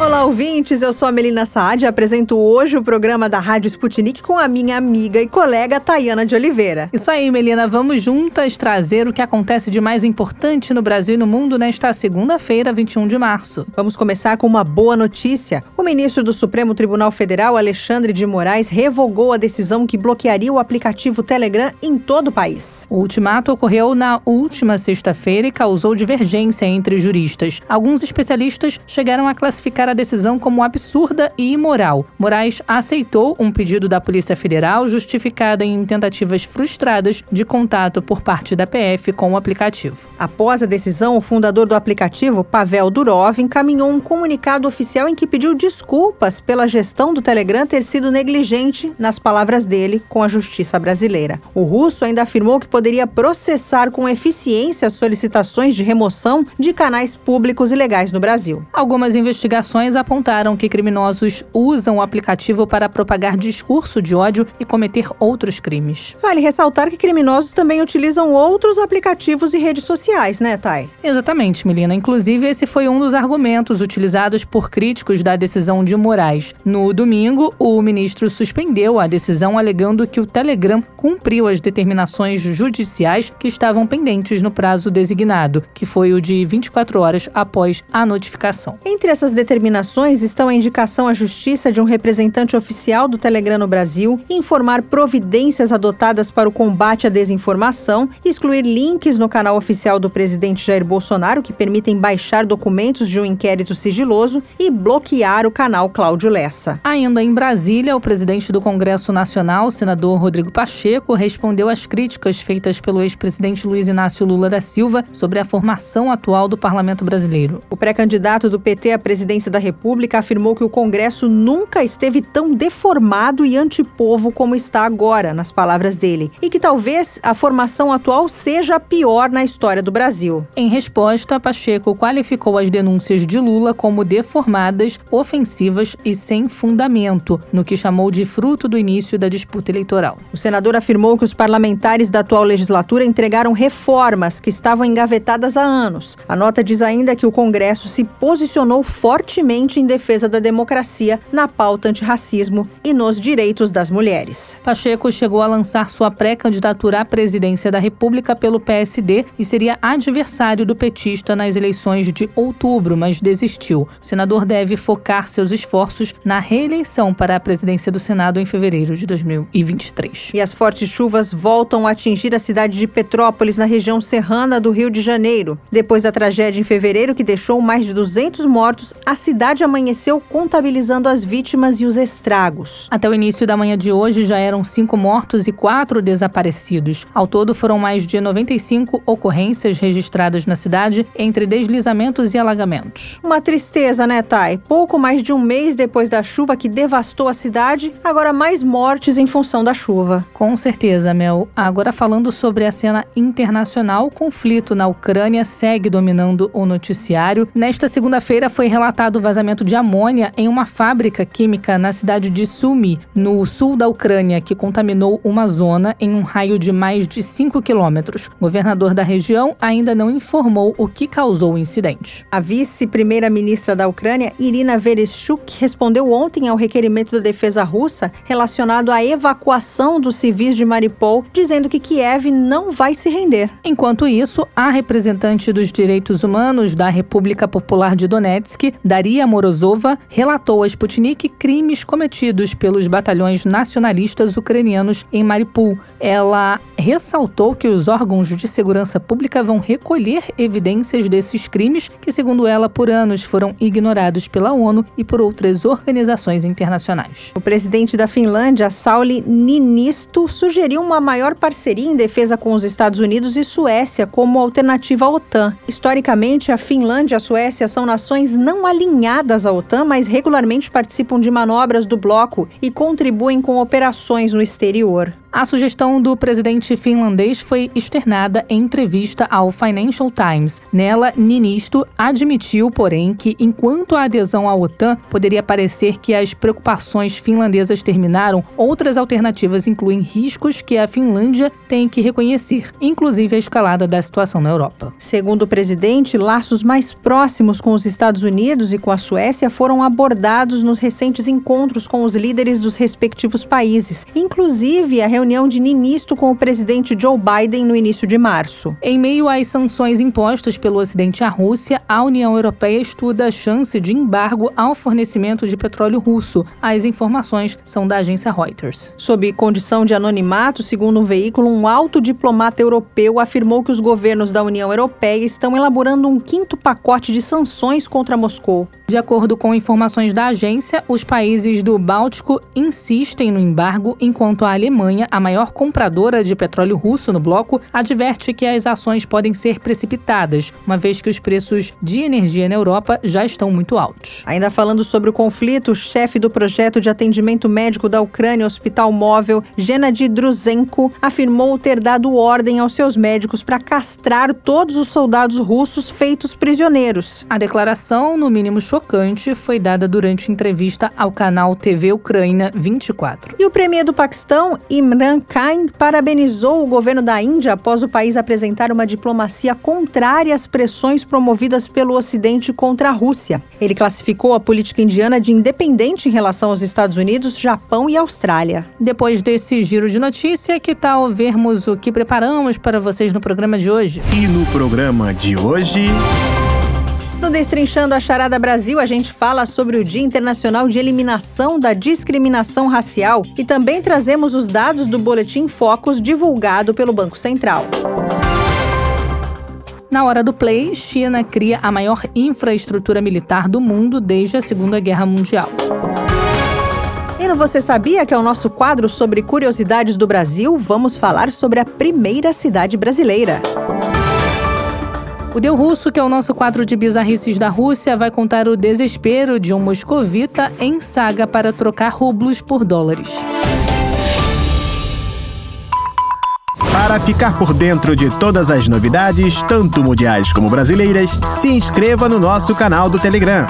Olá, ouvintes. Eu sou a Melina Saad e apresento hoje o programa da Rádio Sputnik com a minha amiga e colega Tayana de Oliveira. Isso aí, Melina. Vamos juntas trazer o que acontece de mais importante no Brasil e no mundo nesta segunda-feira, 21 de março. Vamos começar com uma boa notícia. O ministro do Supremo Tribunal Federal, Alexandre de Moraes, revogou a decisão que bloquearia o aplicativo Telegram em todo o país. O ultimato ocorreu na última sexta-feira e causou divergência entre juristas. Alguns especialistas chegaram a classificar a decisão como absurda e imoral. Moraes aceitou um pedido da Polícia Federal justificada em tentativas frustradas de contato por parte da PF com o aplicativo. Após a decisão, o fundador do aplicativo, Pavel Durov, encaminhou um comunicado oficial em que pediu desculpas pela gestão do Telegram ter sido negligente, nas palavras dele, com a justiça brasileira. O russo ainda afirmou que poderia processar com eficiência as solicitações de remoção de canais públicos ilegais no Brasil. Algumas investigações investigações apontaram que criminosos usam o aplicativo para propagar discurso de ódio e cometer outros crimes. Vale ressaltar que criminosos também utilizam outros aplicativos e redes sociais, né, Thay? Exatamente, Melina. Inclusive, esse foi um dos argumentos utilizados por críticos da decisão de Moraes. No domingo, o ministro suspendeu a decisão alegando que o Telegram cumpriu as determinações judiciais que estavam pendentes no prazo designado, que foi o de 24 horas após a notificação. Entre essas determinações, determinações estão a indicação à Justiça de um representante oficial do Telegram no Brasil, informar providências adotadas para o combate à desinformação, excluir links no canal oficial do presidente Jair Bolsonaro que permitem baixar documentos de um inquérito sigiloso e bloquear o canal Cláudio Lessa. Ainda em Brasília, o presidente do Congresso Nacional, senador Rodrigo Pacheco, respondeu às críticas feitas pelo ex-presidente Luiz Inácio Lula da Silva sobre a formação atual do parlamento brasileiro. O pré-candidato do PT à presidência da República afirmou que o Congresso nunca esteve tão deformado e antipovo como está agora, nas palavras dele, e que talvez a formação atual seja a pior na história do Brasil. Em resposta, Pacheco qualificou as denúncias de Lula como deformadas, ofensivas e sem fundamento, no que chamou de fruto do início da disputa eleitoral. O senador afirmou que os parlamentares da atual legislatura entregaram reformas que estavam engavetadas há anos. A nota diz ainda que o Congresso se posicionou fortemente em defesa da democracia, na pauta antirracismo e nos direitos das mulheres. Pacheco chegou a lançar sua pré-candidatura à presidência da República pelo PSD e seria adversário do petista nas eleições de outubro, mas desistiu. O senador deve focar seus esforços na reeleição para a presidência do Senado em fevereiro de 2023. E as fortes chuvas voltam a atingir a cidade de Petrópolis, na região serrana do Rio de Janeiro. Depois da tragédia em fevereiro, que deixou mais de 200 mortos, a cidade cidade amanheceu contabilizando as vítimas e os estragos. Até o início da manhã de hoje já eram cinco mortos e quatro desaparecidos. Ao todo, foram mais de 95 ocorrências registradas na cidade entre deslizamentos e alagamentos. Uma tristeza, né, Thay? Pouco mais de um mês depois da chuva que devastou a cidade, agora mais mortes em função da chuva. Com certeza, Mel. Agora falando sobre a cena internacional, o conflito na Ucrânia segue dominando o noticiário. Nesta segunda-feira foi relatado vazamento de amônia em uma fábrica química na cidade de Sumy, no sul da Ucrânia, que contaminou uma zona em um raio de mais de 5 quilômetros. O governador da região ainda não informou o que causou o incidente. A vice-primeira-ministra da Ucrânia, Irina Vereshchuk, respondeu ontem ao requerimento da defesa russa relacionado à evacuação dos civis de Mariupol, dizendo que Kiev não vai se render. Enquanto isso, a representante dos direitos humanos da República Popular de Donetsk, Daria Maria Morozova relatou a Sputnik crimes cometidos pelos batalhões nacionalistas ucranianos em Mariupol. Ela ressaltou que os órgãos de segurança pública vão recolher evidências desses crimes que, segundo ela, por anos foram ignorados pela ONU e por outras organizações internacionais. O presidente da Finlândia, Sauli Niinisto, sugeriu uma maior parceria em defesa com os Estados Unidos e Suécia como alternativa à OTAN. Historicamente, a Finlândia e a Suécia são nações não alinhadas alinhadas à OTAN, mas regularmente participam de manobras do bloco e contribuem com operações no exterior. A sugestão do presidente finlandês foi externada em entrevista ao Financial Times. Nela, Ninisto admitiu, porém, que enquanto a adesão à OTAN poderia parecer que as preocupações finlandesas terminaram, outras alternativas incluem riscos que a Finlândia tem que reconhecer, inclusive a escalada da situação na Europa. Segundo o presidente, laços mais próximos com os Estados Unidos e com a Suécia foram abordados nos recentes encontros com os líderes dos respectivos países, inclusive a reunião de Ninisto com o presidente Joe Biden no início de março. Em meio às sanções impostas pelo Ocidente à Rússia, a União Europeia estuda a chance de embargo ao fornecimento de petróleo russo. As informações são da agência Reuters. Sob condição de anonimato, segundo um veículo, um alto diplomata europeu afirmou que os governos da União Europeia estão elaborando um quinto pacote de sanções contra Moscou. De acordo com informações da agência, os países do Báltico insistem no embargo, enquanto a Alemanha, a maior compradora de petróleo russo no bloco, adverte que as ações podem ser precipitadas, uma vez que os preços de energia na Europa já estão muito altos. Ainda falando sobre o conflito, o chefe do projeto de atendimento médico da Ucrânia, Hospital Móvel, Gennady Druzenko, afirmou ter dado ordem aos seus médicos para castrar todos os soldados russos feitos prisioneiros. A declaração, no mínimo chocante, chocante foi dada durante entrevista ao canal TV Ucrânia 24. E o premier do Paquistão, Imran Khan, parabenizou o governo da Índia após o país apresentar uma diplomacia contrária às pressões promovidas pelo Ocidente contra a Rússia. Ele classificou a política indiana de independente em relação aos Estados Unidos, Japão e Austrália. Depois desse giro de notícia, que tal vermos o que preparamos para vocês no programa de hoje? E no programa de hoje. No Destrinchando a Charada Brasil, a gente fala sobre o Dia Internacional de Eliminação da Discriminação Racial e também trazemos os dados do Boletim Focus divulgado pelo Banco Central. Na hora do play, China cria a maior infraestrutura militar do mundo desde a Segunda Guerra Mundial. E no Você Sabia, que é o nosso quadro sobre curiosidades do Brasil, vamos falar sobre a primeira cidade brasileira. O Deu Russo, que é o nosso quadro de bizarrices da Rússia, vai contar o desespero de um moscovita em saga para trocar rublos por dólares. Para ficar por dentro de todas as novidades, tanto mundiais como brasileiras, se inscreva no nosso canal do Telegram.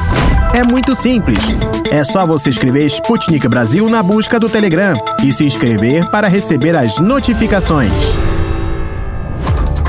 É muito simples. É só você escrever Sputnik Brasil na busca do Telegram e se inscrever para receber as notificações.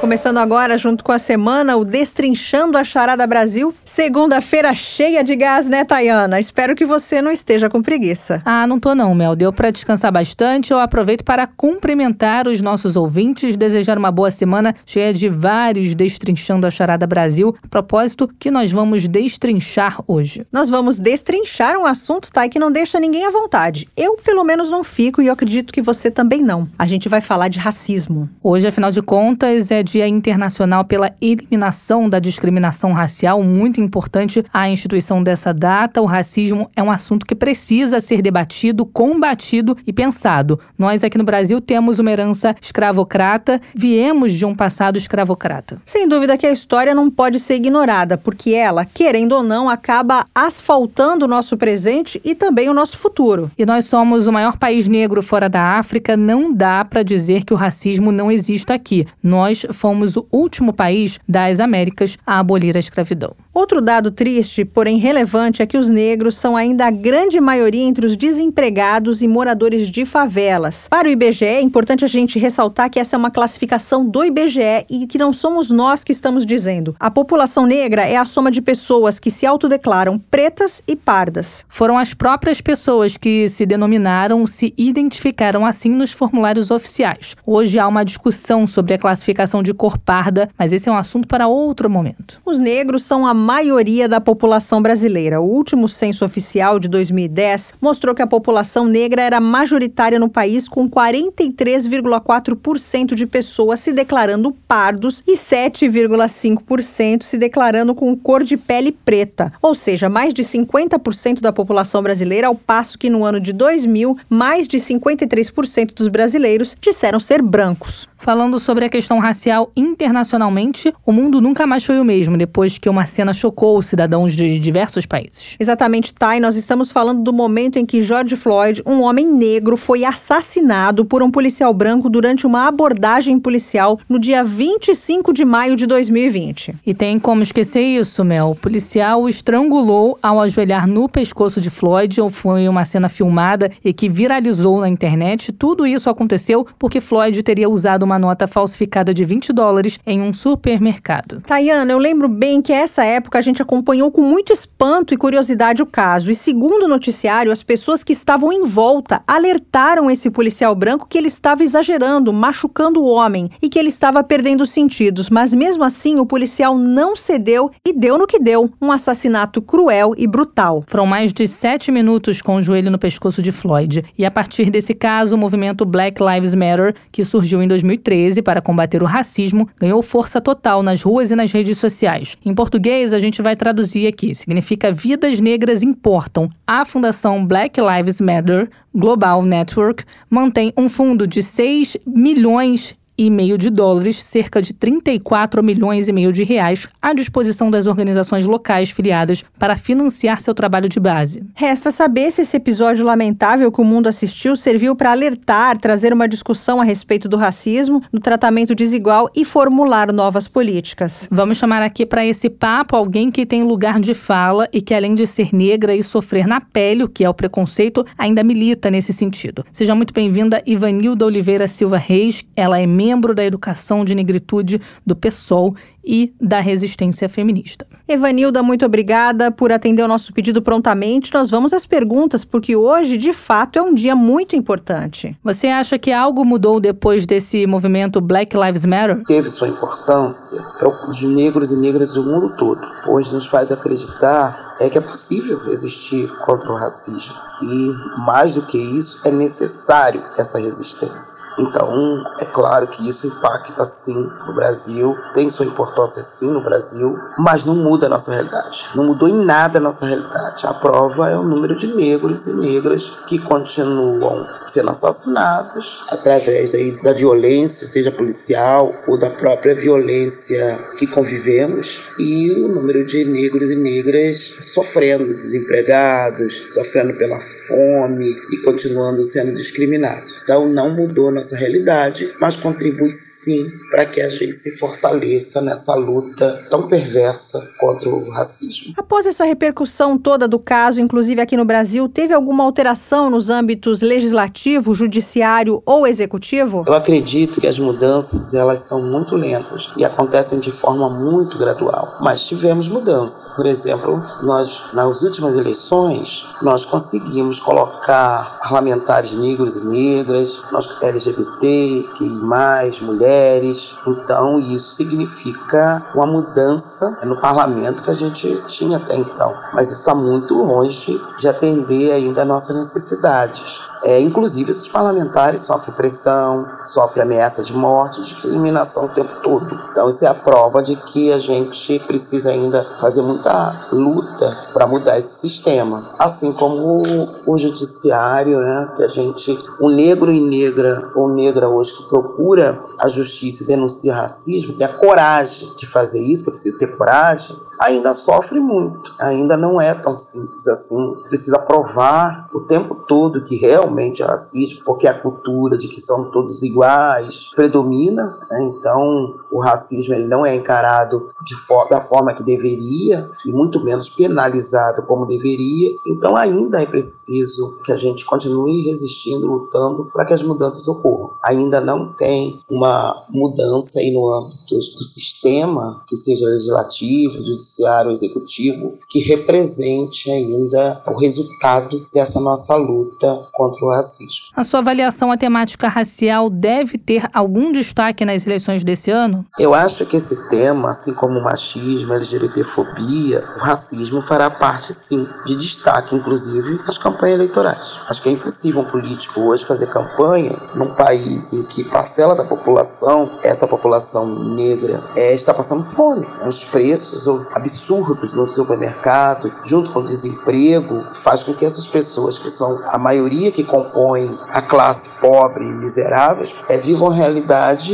Começando agora, junto com a semana, o Destrinchando a Charada Brasil. Segunda-feira cheia de gás, né, Tayana? Espero que você não esteja com preguiça. Ah, não tô não, Mel. Deu para descansar bastante. Eu aproveito para cumprimentar os nossos ouvintes, desejar uma boa semana cheia de vários Destrinchando a Charada Brasil. A propósito, que nós vamos destrinchar hoje. Nós vamos destrinchar um assunto, Thay, que não deixa ninguém à vontade. Eu, pelo menos, não fico e eu acredito que você também não. A gente vai falar de racismo. Hoje, afinal de contas, é Dia Internacional pela Eliminação da Discriminação Racial, muito importante a instituição dessa data. O racismo é um assunto que precisa ser debatido, combatido e pensado. Nós aqui no Brasil temos uma herança escravocrata, viemos de um passado escravocrata. Sem dúvida que a história não pode ser ignorada, porque ela, querendo ou não, acaba asfaltando o nosso presente e também o nosso futuro. E nós somos o maior país negro fora da África, não dá para dizer que o racismo não existe aqui. Nós fomos o último país das Américas a abolir a escravidão. Outro dado triste, porém relevante, é que os negros são ainda a grande maioria entre os desempregados e moradores de favelas. Para o IBGE, é importante a gente ressaltar que essa é uma classificação do IBGE e que não somos nós que estamos dizendo. A população negra é a soma de pessoas que se autodeclaram pretas e pardas. Foram as próprias pessoas que se denominaram, se identificaram assim nos formulários oficiais. Hoje há uma discussão sobre a classificação de de cor parda, mas esse é um assunto para outro momento. Os negros são a maioria da população brasileira. O último censo oficial de 2010 mostrou que a população negra era majoritária no país, com 43,4% de pessoas se declarando pardos e 7,5% se declarando com cor de pele preta, ou seja, mais de 50% da população brasileira, ao passo que no ano de 2000, mais de 53% dos brasileiros disseram ser brancos. Falando sobre a questão racial internacionalmente, o mundo nunca mais foi o mesmo depois que uma cena chocou os cidadãos de diversos países. Exatamente, Thay. Nós estamos falando do momento em que George Floyd, um homem negro, foi assassinado por um policial branco durante uma abordagem policial no dia 25 de maio de 2020. E tem como esquecer isso, Mel. O policial o estrangulou ao ajoelhar no pescoço de Floyd. Foi uma cena filmada e que viralizou na internet. Tudo isso aconteceu porque Floyd teria usado uma nota falsificada de 20 dólares em um supermercado. Tayana, eu lembro bem que essa época a gente acompanhou com muito espanto e curiosidade o caso. E segundo o noticiário, as pessoas que estavam em volta alertaram esse policial branco que ele estava exagerando, machucando o homem e que ele estava perdendo os sentidos. Mas mesmo assim, o policial não cedeu e deu no que deu: um assassinato cruel e brutal. Foram mais de sete minutos com o joelho no pescoço de Floyd. E a partir desse caso, o movimento Black Lives Matter, que surgiu em 2013, 2013 para combater o racismo ganhou força total nas ruas e nas redes sociais. Em português, a gente vai traduzir aqui. Significa Vidas Negras Importam. A Fundação Black Lives Matter Global Network mantém um fundo de 6 milhões e meio de dólares, cerca de 34 milhões e meio de reais, à disposição das organizações locais filiadas para financiar seu trabalho de base. Resta saber se esse episódio lamentável que o mundo assistiu serviu para alertar, trazer uma discussão a respeito do racismo, do tratamento desigual e formular novas políticas. Vamos chamar aqui para esse papo alguém que tem lugar de fala e que, além de ser negra e sofrer na pele o que é o preconceito, ainda milita nesse sentido. Seja muito bem-vinda, Ivanilda Oliveira Silva Reis. Ela é membro da Educação de Negritude do PSOL e da resistência feminista. Evanilda, muito obrigada por atender o nosso pedido prontamente. Nós vamos às perguntas, porque hoje, de fato, é um dia muito importante. Você acha que algo mudou depois desse movimento Black Lives Matter? Teve sua importância para os negros e negras do mundo todo, pois nos faz acreditar é que é possível resistir contra o racismo. E, mais do que isso, é necessário essa resistência. Então, é claro que isso impacta sim no Brasil, tem sua importância sim no Brasil, mas não muda a nossa realidade. Não mudou em nada a nossa realidade. A prova é o número de negros e negras que continuam sendo assassinados através aí da violência, seja policial ou da própria violência que convivemos, e o número de negros e negras sofrendo, desempregados, sofrendo pela fome e continuando sendo discriminados. Então, não mudou nossa realidade, mas contribui sim para que a gente se fortaleça nessa luta tão perversa contra o racismo. Após essa repercussão toda do caso, inclusive aqui no Brasil, teve alguma alteração nos âmbitos legislativo, judiciário ou executivo? Eu acredito que as mudanças elas são muito lentas e acontecem de forma muito gradual, mas tivemos mudanças. Por exemplo, nós nas últimas eleições nós conseguimos colocar parlamentares negros e negras, nós LGBT, que mais mulheres. Então isso significa uma mudança no parlamento que a gente tinha até então. Mas está muito longe de atender ainda a nossas necessidades. É, inclusive, esses parlamentares sofrem pressão, sofrem ameaça de morte, de eliminação o tempo todo. Então, isso é a prova de que a gente precisa ainda fazer muita luta para mudar esse sistema. Assim como o, o judiciário, né, que a gente, o negro e negra ou negra hoje que procura a justiça e denuncia racismo, tem a coragem de fazer isso, que eu preciso ter coragem, ainda sofre muito. Ainda não é tão simples assim. Precisa provar o tempo todo que realmente é racismo, porque a cultura de que são todos iguais predomina. Né? Então, o racismo ele não é encarado fo da forma que deveria e muito menos penalizado como deveria. Então, ainda é preciso que a gente continue resistindo, lutando para que as mudanças ocorram. Ainda não tem uma mudança aí no âmbito do sistema, que seja legislativo, judiciário, executivo, que represente ainda o resultado dessa nossa luta contra o racismo. A sua avaliação, a temática racial deve ter algum destaque nas eleições desse ano? Eu acho que esse tema, assim como o machismo, a LGBTfobia, o racismo fará parte sim de destaque, inclusive nas campanhas eleitorais. Acho que é impossível um político hoje fazer campanha num país em que parcela da população, essa população negra, é, está passando fome. Os preços absurdos no supermercado, junto com o desemprego, faz com que essas pessoas que são a maioria que compõem a classe pobre e miseráveis é, vivam a realidade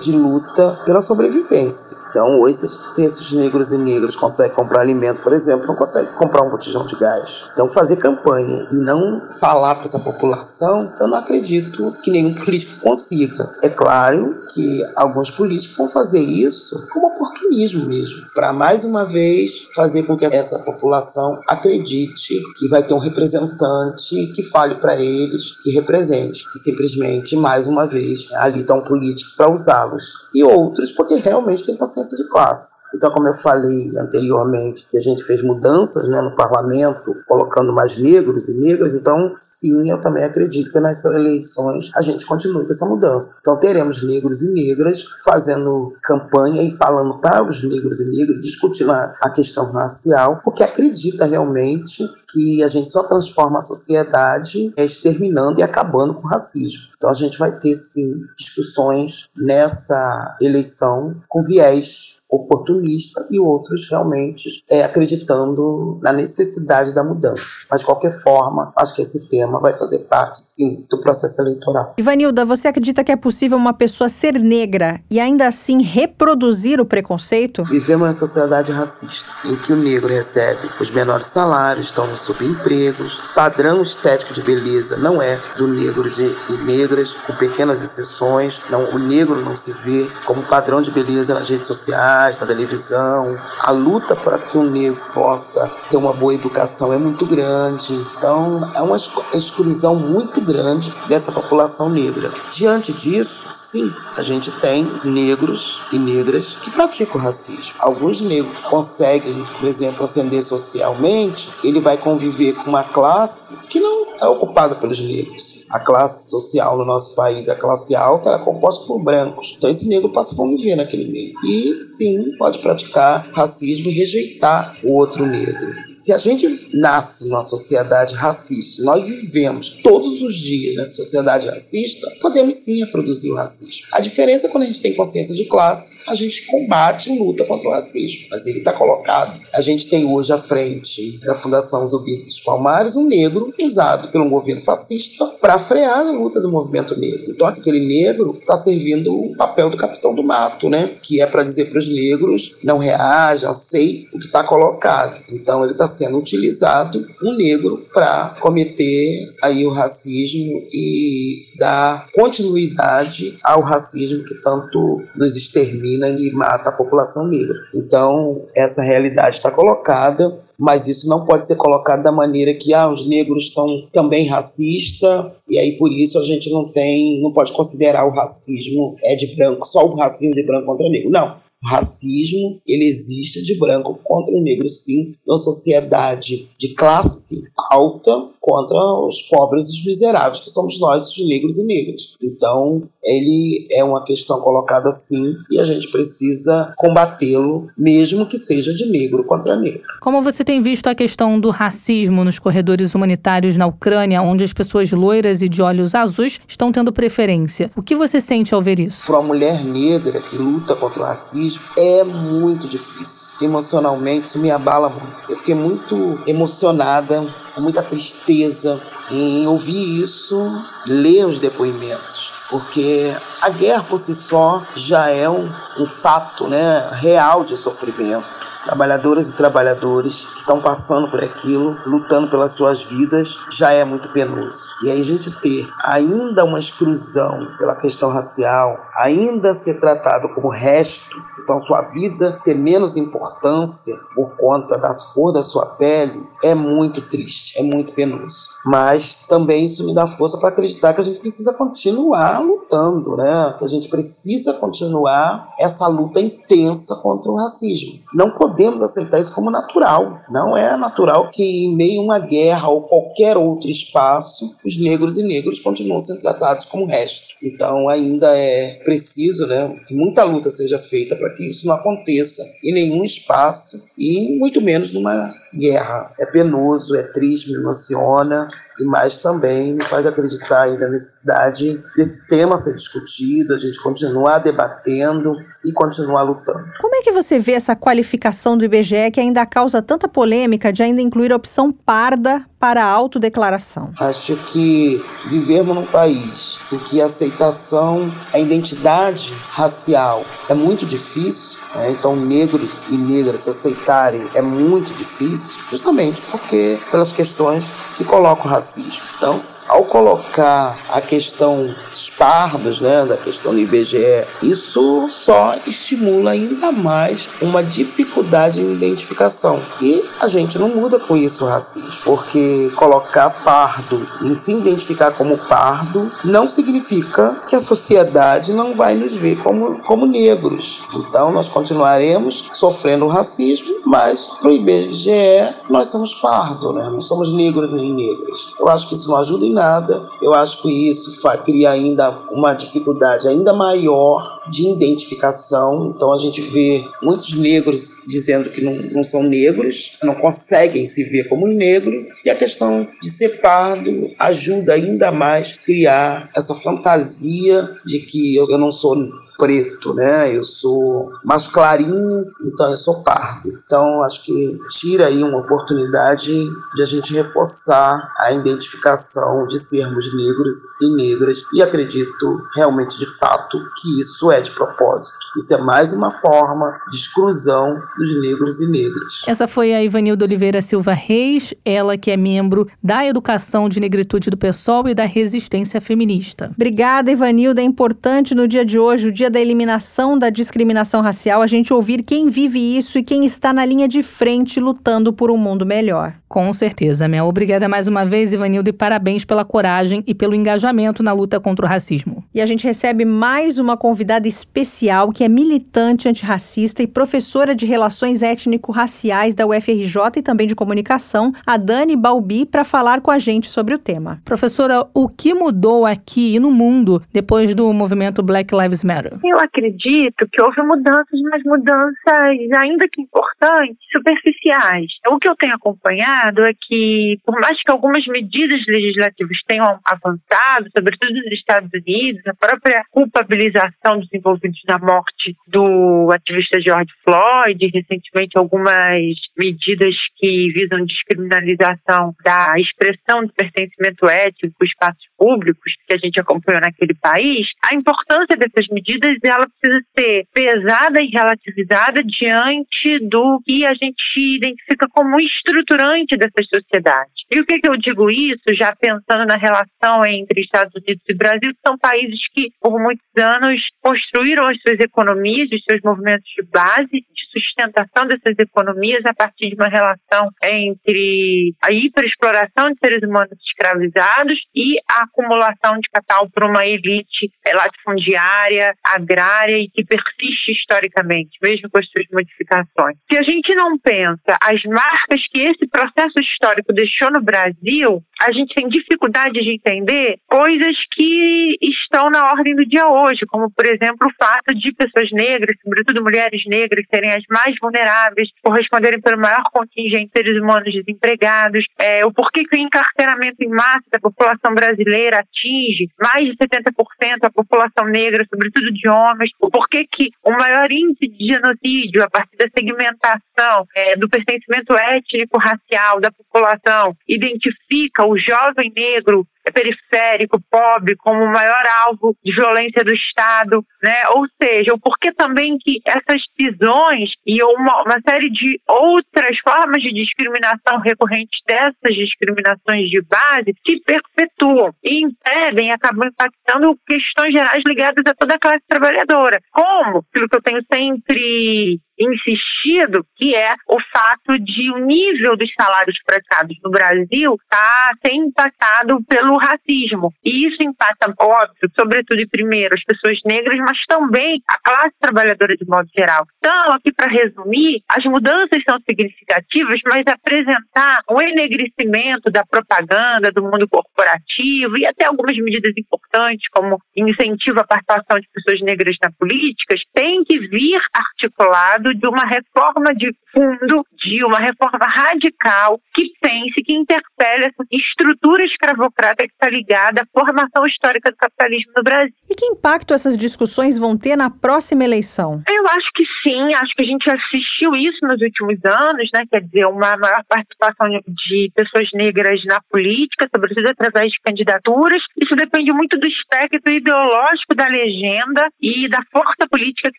de luta pela sobrevivência. Então, hoje, se esses negros e negras conseguem comprar alimento, por exemplo, não conseguem comprar um botijão de gás. Então, fazer campanha e não falar para essa população, eu não acredito que nenhum político consiga. É claro que alguns políticos vão fazer isso como oportunismo mesmo, para mais uma vez fazer com que essa população acredite que vai ter um representante que fale para eles, que represente. E simplesmente, mais uma vez, ali está um político para usá-los. E outros porque realmente tem consciência de classe. Então, como eu falei anteriormente, que a gente fez mudanças né, no parlamento, colocando mais negros e negras, então, sim, eu também acredito que nas eleições a gente continue com essa mudança. Então, teremos negros e negras fazendo campanha e falando para os negros e negras, discutindo a, a questão racial, porque acredita realmente que a gente só transforma a sociedade exterminando e acabando com o racismo. Então a gente vai ter sim discussões nessa eleição com viés oportunista e outros realmente é, acreditando na necessidade da mudança. Mas, de qualquer forma, acho que esse tema vai fazer parte, sim, do processo eleitoral. Ivanilda, você acredita que é possível uma pessoa ser negra e ainda assim reproduzir o preconceito? Vivemos uma sociedade racista, em que o negro recebe os menores salários, estão no subempregos, padrão estético de beleza não é do negro e negras, com pequenas exceções. Não, o negro não se vê como padrão de beleza nas redes sociais jornais, na televisão. A luta para que o negro possa ter uma boa educação é muito grande. Então, é uma exclusão muito grande dessa população negra. Diante disso, sim, a gente tem negros e negras que praticam racismo. Alguns negros conseguem, por exemplo, ascender socialmente, ele vai conviver com uma classe que não é ocupada pelos negros a classe social no nosso país, a classe alta, é composta por brancos. Então esse negro passa a viver naquele meio. E sim, pode praticar racismo e rejeitar o outro negro se a gente nasce numa sociedade racista, nós vivemos todos os dias nessa sociedade racista, podemos sim reproduzir o racismo. A diferença é quando a gente tem consciência de classe, a gente combate e luta contra o racismo, mas ele está colocado. A gente tem hoje à frente da Fundação Zumbi dos Palmares um negro usado pelo governo fascista para frear a luta do movimento negro. Então aquele negro está servindo o papel do capitão do mato, né? Que é para dizer para os negros não reajam, sei o que está colocado. Então ele está sendo utilizado um negro para cometer aí o racismo e dar continuidade ao racismo que tanto nos extermina e mata a população negra. Então, essa realidade está colocada mas isso não pode ser colocado da maneira que ah, os negros são também racistas e aí por isso a gente não tem, não pode considerar o racismo é de branco, só o racismo de branco contra negro. Não, racismo, ele existe de branco contra o negro, sim, numa sociedade de classe alta contra os pobres e os miseráveis, que somos nós, os negros e negras. Então, ele é uma questão colocada assim e a gente precisa combatê-lo, mesmo que seja de negro contra negro. Como você tem visto a questão do racismo nos corredores humanitários na Ucrânia, onde as pessoas loiras e de olhos azuis estão tendo preferência? O que você sente ao ver isso? Para uma mulher negra que luta contra o racismo, é muito difícil. Emocionalmente, isso me abala muito. Eu fiquei muito emocionada, com muita tristeza em ouvir isso, ler os depoimentos. Porque a guerra por si só já é um, um fato né, real de sofrimento trabalhadoras e trabalhadores que estão passando por aquilo, lutando pelas suas vidas, já é muito penoso. E aí a gente ter ainda uma exclusão pela questão racial, ainda ser tratado como resto, então sua vida ter menos importância por conta da cor da sua pele, é muito triste, é muito penoso. Mas também isso me dá força para acreditar que a gente precisa continuar lutando, né? Que a gente precisa continuar essa luta intensa contra o racismo. Não podemos aceitar isso como natural. Não é natural que em meio a uma guerra ou qualquer outro espaço, os negros e negros continuam sendo tratados como resto. Então ainda é preciso, né, que muita luta seja feita para que isso não aconteça em nenhum espaço e muito menos numa guerra. É penoso, é triste, me emociona, mas também me faz acreditar ainda na necessidade desse tema ser discutido, a gente continuar debatendo e continuar lutando. Como é que você vê essa qualificação do IBGE que ainda causa tanta polêmica de ainda incluir a opção parda para a autodeclaração? Acho que vivemos num país em que a aceitação, a identidade racial é muito difícil, né? então negros e negras aceitarem é muito difícil, justamente porque pelas questões que colocam o racismo. Então, ao colocar a questão dos pardos, né, da questão do IBGE, isso só estimula ainda mais uma dificuldade em identificação. E a gente não muda com isso o racismo, porque colocar pardo em se identificar como pardo não significa que a sociedade não vai nos ver como, como negros. Então nós continuaremos sofrendo racismo, mas para o IBGE nós somos pardo, né? não somos negros nem negras. Eu acho que isso não ajuda em nada. Eu acho que isso cria ainda uma dificuldade ainda maior de identificação. Então a gente vê muitos negros dizendo que não, não são negros, não conseguem se ver como negros, e a questão de ser pardo ajuda ainda mais a criar essa fantasia de que eu, eu não sou preto, né? Eu sou mais clarinho, então eu sou pardo. Então acho que tira aí uma oportunidade de a gente reforçar a identificação de sermos negros e negras e acredito realmente de fato que isso é de propósito. Isso é mais uma forma de exclusão dos negros e negras. Essa foi a Ivanilda Oliveira Silva Reis, ela que é membro da Educação de Negritude do PSOL e da Resistência Feminista. Obrigada, Ivanilda. É importante no dia de hoje, o dia da eliminação da discriminação racial, a gente ouvir quem vive isso e quem está na linha de frente lutando por um mundo melhor. Com certeza, Mel. Obrigada mais uma vez, Ivanildo, e parabéns pela coragem e pelo engajamento na luta contra o racismo. E a gente recebe mais uma convidada especial que é militante antirracista e professora de Relações Étnico-Raciais da UFRJ e também de Comunicação, a Dani Balbi, para falar com a gente sobre o tema. Professora, o que mudou aqui e no mundo depois do movimento Black Lives Matter? Eu acredito que houve mudanças, mas mudanças, ainda que importantes, superficiais. O que eu tenho acompanhado é que, por mais que algumas medidas legislativas tenham avançado, sobretudo nos Estados Unidos, a própria culpabilização dos envolvidos na morte do ativista George Floyd, recentemente algumas medidas que visam descriminalização da expressão de pertencimento étnico espaços públicos que a gente acompanhou naquele país, a importância dessas medidas ela precisa ser pesada e relativizada diante do que a gente identifica como estruturante dessas sociedades. E o que, que eu digo isso, já pensando na relação entre Estados Unidos e Brasil, que são países que, por muitos anos, construíram as suas economias, os seus movimentos de base, sustentação dessas economias a partir de uma relação entre a hiperexploração de seres humanos escravizados e a acumulação de capital por uma elite latifundiária, agrária e que persiste historicamente, mesmo com as suas modificações. Se a gente não pensa as marcas que esse processo histórico deixou no Brasil, a gente tem dificuldade de entender coisas que estão na ordem do dia hoje, como, por exemplo, o fato de pessoas negras, sobretudo mulheres negras, serem as mais vulneráveis, corresponderem pelo maior contingente de seres humanos desempregados, é, o porquê que o encarceramento em massa da população brasileira atinge mais de 70% da população negra, sobretudo de homens, o porquê que o maior índice de genocídio a partir da segmentação é, do pertencimento étnico-racial da população identifica o jovem negro periférico, pobre, como o maior alvo de violência do Estado, né? Ou seja, o porquê também que essas prisões e uma, uma série de outras formas de discriminação recorrentes dessas discriminações de base se perpetuam e impedem acabam impactando questões gerais ligadas a toda a classe trabalhadora. Como, pelo que eu tenho sempre insistido, que é o fato de o nível dos salários praticados no Brasil tá, ser impactado pelo racismo. E isso impacta, óbvio, sobretudo e primeiro as pessoas negras, mas também a classe trabalhadora de modo geral. Então, aqui para resumir, as mudanças são significativas, mas apresentar o enegrecimento da propaganda, do mundo corporativo e até algumas medidas importantes, como incentivo à participação de pessoas negras na política, tem que vir articulado de uma reforma de fundo, de uma reforma radical que pense, que interpele essa estrutura escravocrata que está ligada à formação histórica do capitalismo no Brasil. E que impacto essas discussões vão ter na próxima eleição? Eu acho que sim, acho que a gente assistiu isso nos últimos anos, né? Quer dizer, uma maior participação de pessoas negras na política, sobretudo através de candidaturas. Isso depende muito do espectro ideológico da legenda e da força política que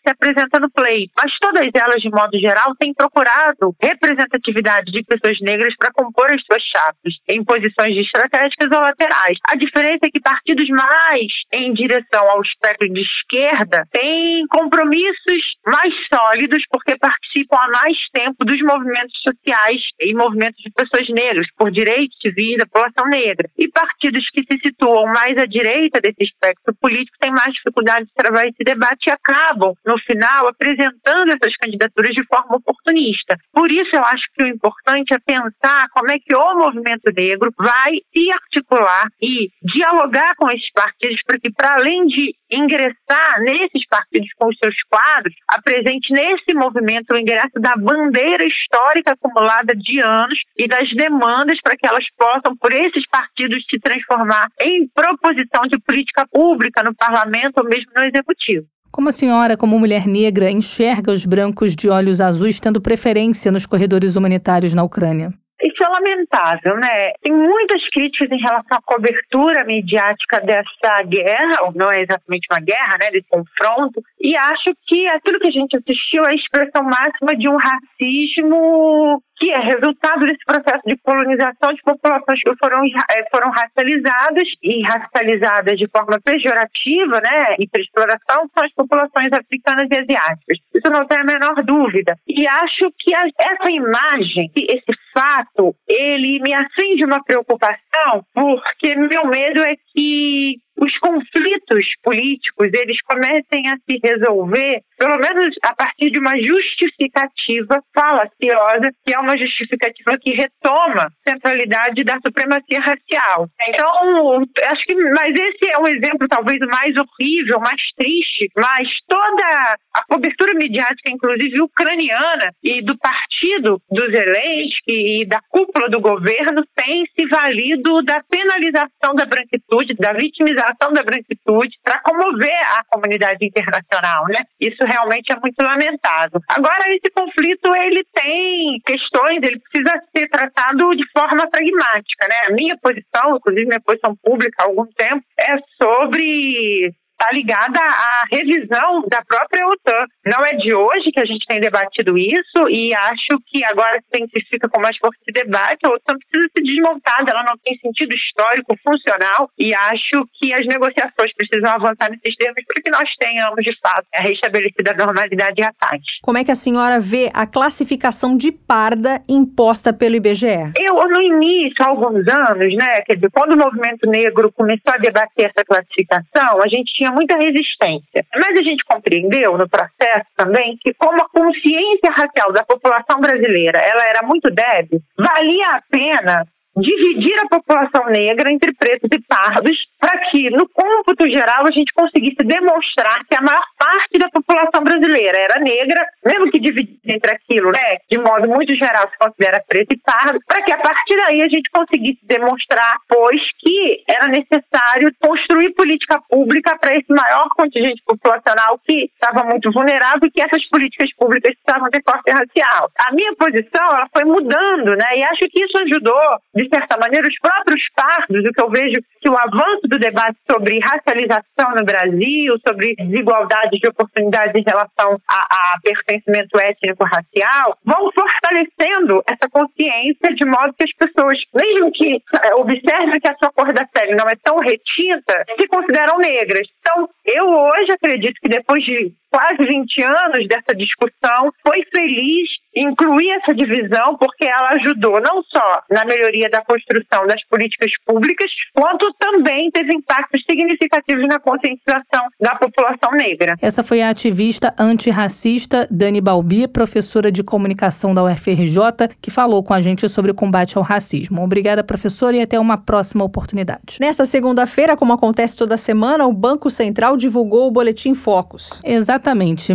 se apresenta no play. Mas todas elas, de modo geral, têm procurado representatividade de pessoas negras para compor as suas chapas, em posições estratégicas ou laterais. A diferença é que partidos mais em direção ao espectro de esquerda têm compromissos mais sólidos porque participam há mais tempo dos movimentos sociais e movimentos de pessoas negras, por direitos civis da população negra. E partidos que se situam mais à direita desse espectro político têm mais dificuldade de travar esse debate e acabam, no final, apresentando essas candidaturas de forma oportunista. Por isso, eu acho que o importante é pensar como é que o movimento negro vai se articular e dialogar com esses partidos para que, para além de ingressar nesses partidos com os seus quadros, apresente nesse movimento o ingresso da bandeira histórica acumulada de anos e das demandas para que elas possam, por esses partidos, se transformar em proposição de política pública no parlamento ou mesmo no executivo. Como a senhora, como mulher negra, enxerga os brancos de olhos azuis tendo preferência nos corredores humanitários na Ucrânia? Isso é lamentável, né? Tem muitas críticas em relação à cobertura mediática dessa guerra, ou não é exatamente uma guerra, né? Desse confronto. E acho que aquilo que a gente assistiu é a expressão máxima de um racismo que é resultado desse processo de colonização de populações que foram, eh, foram racializadas e racializadas de forma pejorativa, né, e para exploração, são as populações africanas e asiáticas. Isso não tem a menor dúvida. E acho que a, essa imagem, esse fato, ele me acende uma preocupação, porque meu medo é que os conflitos políticos eles comecem a se resolver, pelo menos a partir de uma justificativa falaciosa, que é uma justificativa que retoma a centralidade da supremacia racial. Então, acho que, mas esse é um exemplo talvez mais horrível, mais triste, mas toda a cobertura midiática, inclusive ucraniana, e do partido do Zelensky e da cúpula do governo, tem se valido da penalização da branquitude, da vitimização da branquitude para comover a comunidade internacional, né? Isso realmente é muito lamentável. Agora, esse conflito, ele tem questões, ele precisa ser tratado de forma pragmática, né? A minha posição, inclusive minha posição pública há algum tempo, é sobre está ligada à revisão da própria OTAN. Não é de hoje que a gente tem debatido isso e acho que agora se intensifica com mais força de debate. A OTAN precisa ser desmontada, ela não tem sentido histórico, funcional e acho que as negociações precisam avançar nesses termos para que nós tenhamos, de fato, a restabelecida normalidade e a paz. Como é que a senhora vê a classificação de parda imposta pelo IBGE? Eu, no início, há alguns anos, né, quer dizer, quando o movimento negro começou a debater essa classificação, a gente tinha muita resistência. Mas a gente compreendeu no processo também que como a consciência racial da população brasileira ela era muito débil, valia a pena dividir a população negra entre pretos e pardos, para que, no cômputo geral, a gente conseguisse demonstrar que a maior parte da população brasileira era negra, mesmo que dividida entre aquilo, né, de modo muito geral se considera preto e pardo, para que a partir daí a gente conseguisse demonstrar, pois, que era necessário construir política pública para esse maior contingente populacional que estava muito vulnerável e que essas políticas públicas precisavam ter corte racial. A minha posição ela foi mudando, né, e acho que isso ajudou, de certa maneira, os próprios pardos, o que eu vejo que o avanço do debate sobre racialização no Brasil, sobre desigualdade de oportunidades em relação a, a pertencimento étnico-racial, vão fortalecendo essa consciência de modo que as pessoas, mesmo que é, observem que a sua cor da pele não é tão retinta, se consideram negras. Então, eu hoje acredito que depois de quase 20 anos dessa discussão, foi feliz incluir essa divisão porque ela ajudou não só na melhoria da construção das políticas públicas, quanto também teve impactos significativos na conscientização da população negra. Essa foi a ativista antirracista Dani Balbi, professora de comunicação da UFRJ, que falou com a gente sobre o combate ao racismo. Obrigada, professora, e até uma próxima oportunidade. Nesta segunda-feira, como acontece toda semana, o Banco Central divulgou o Boletim Focus. Exatamente,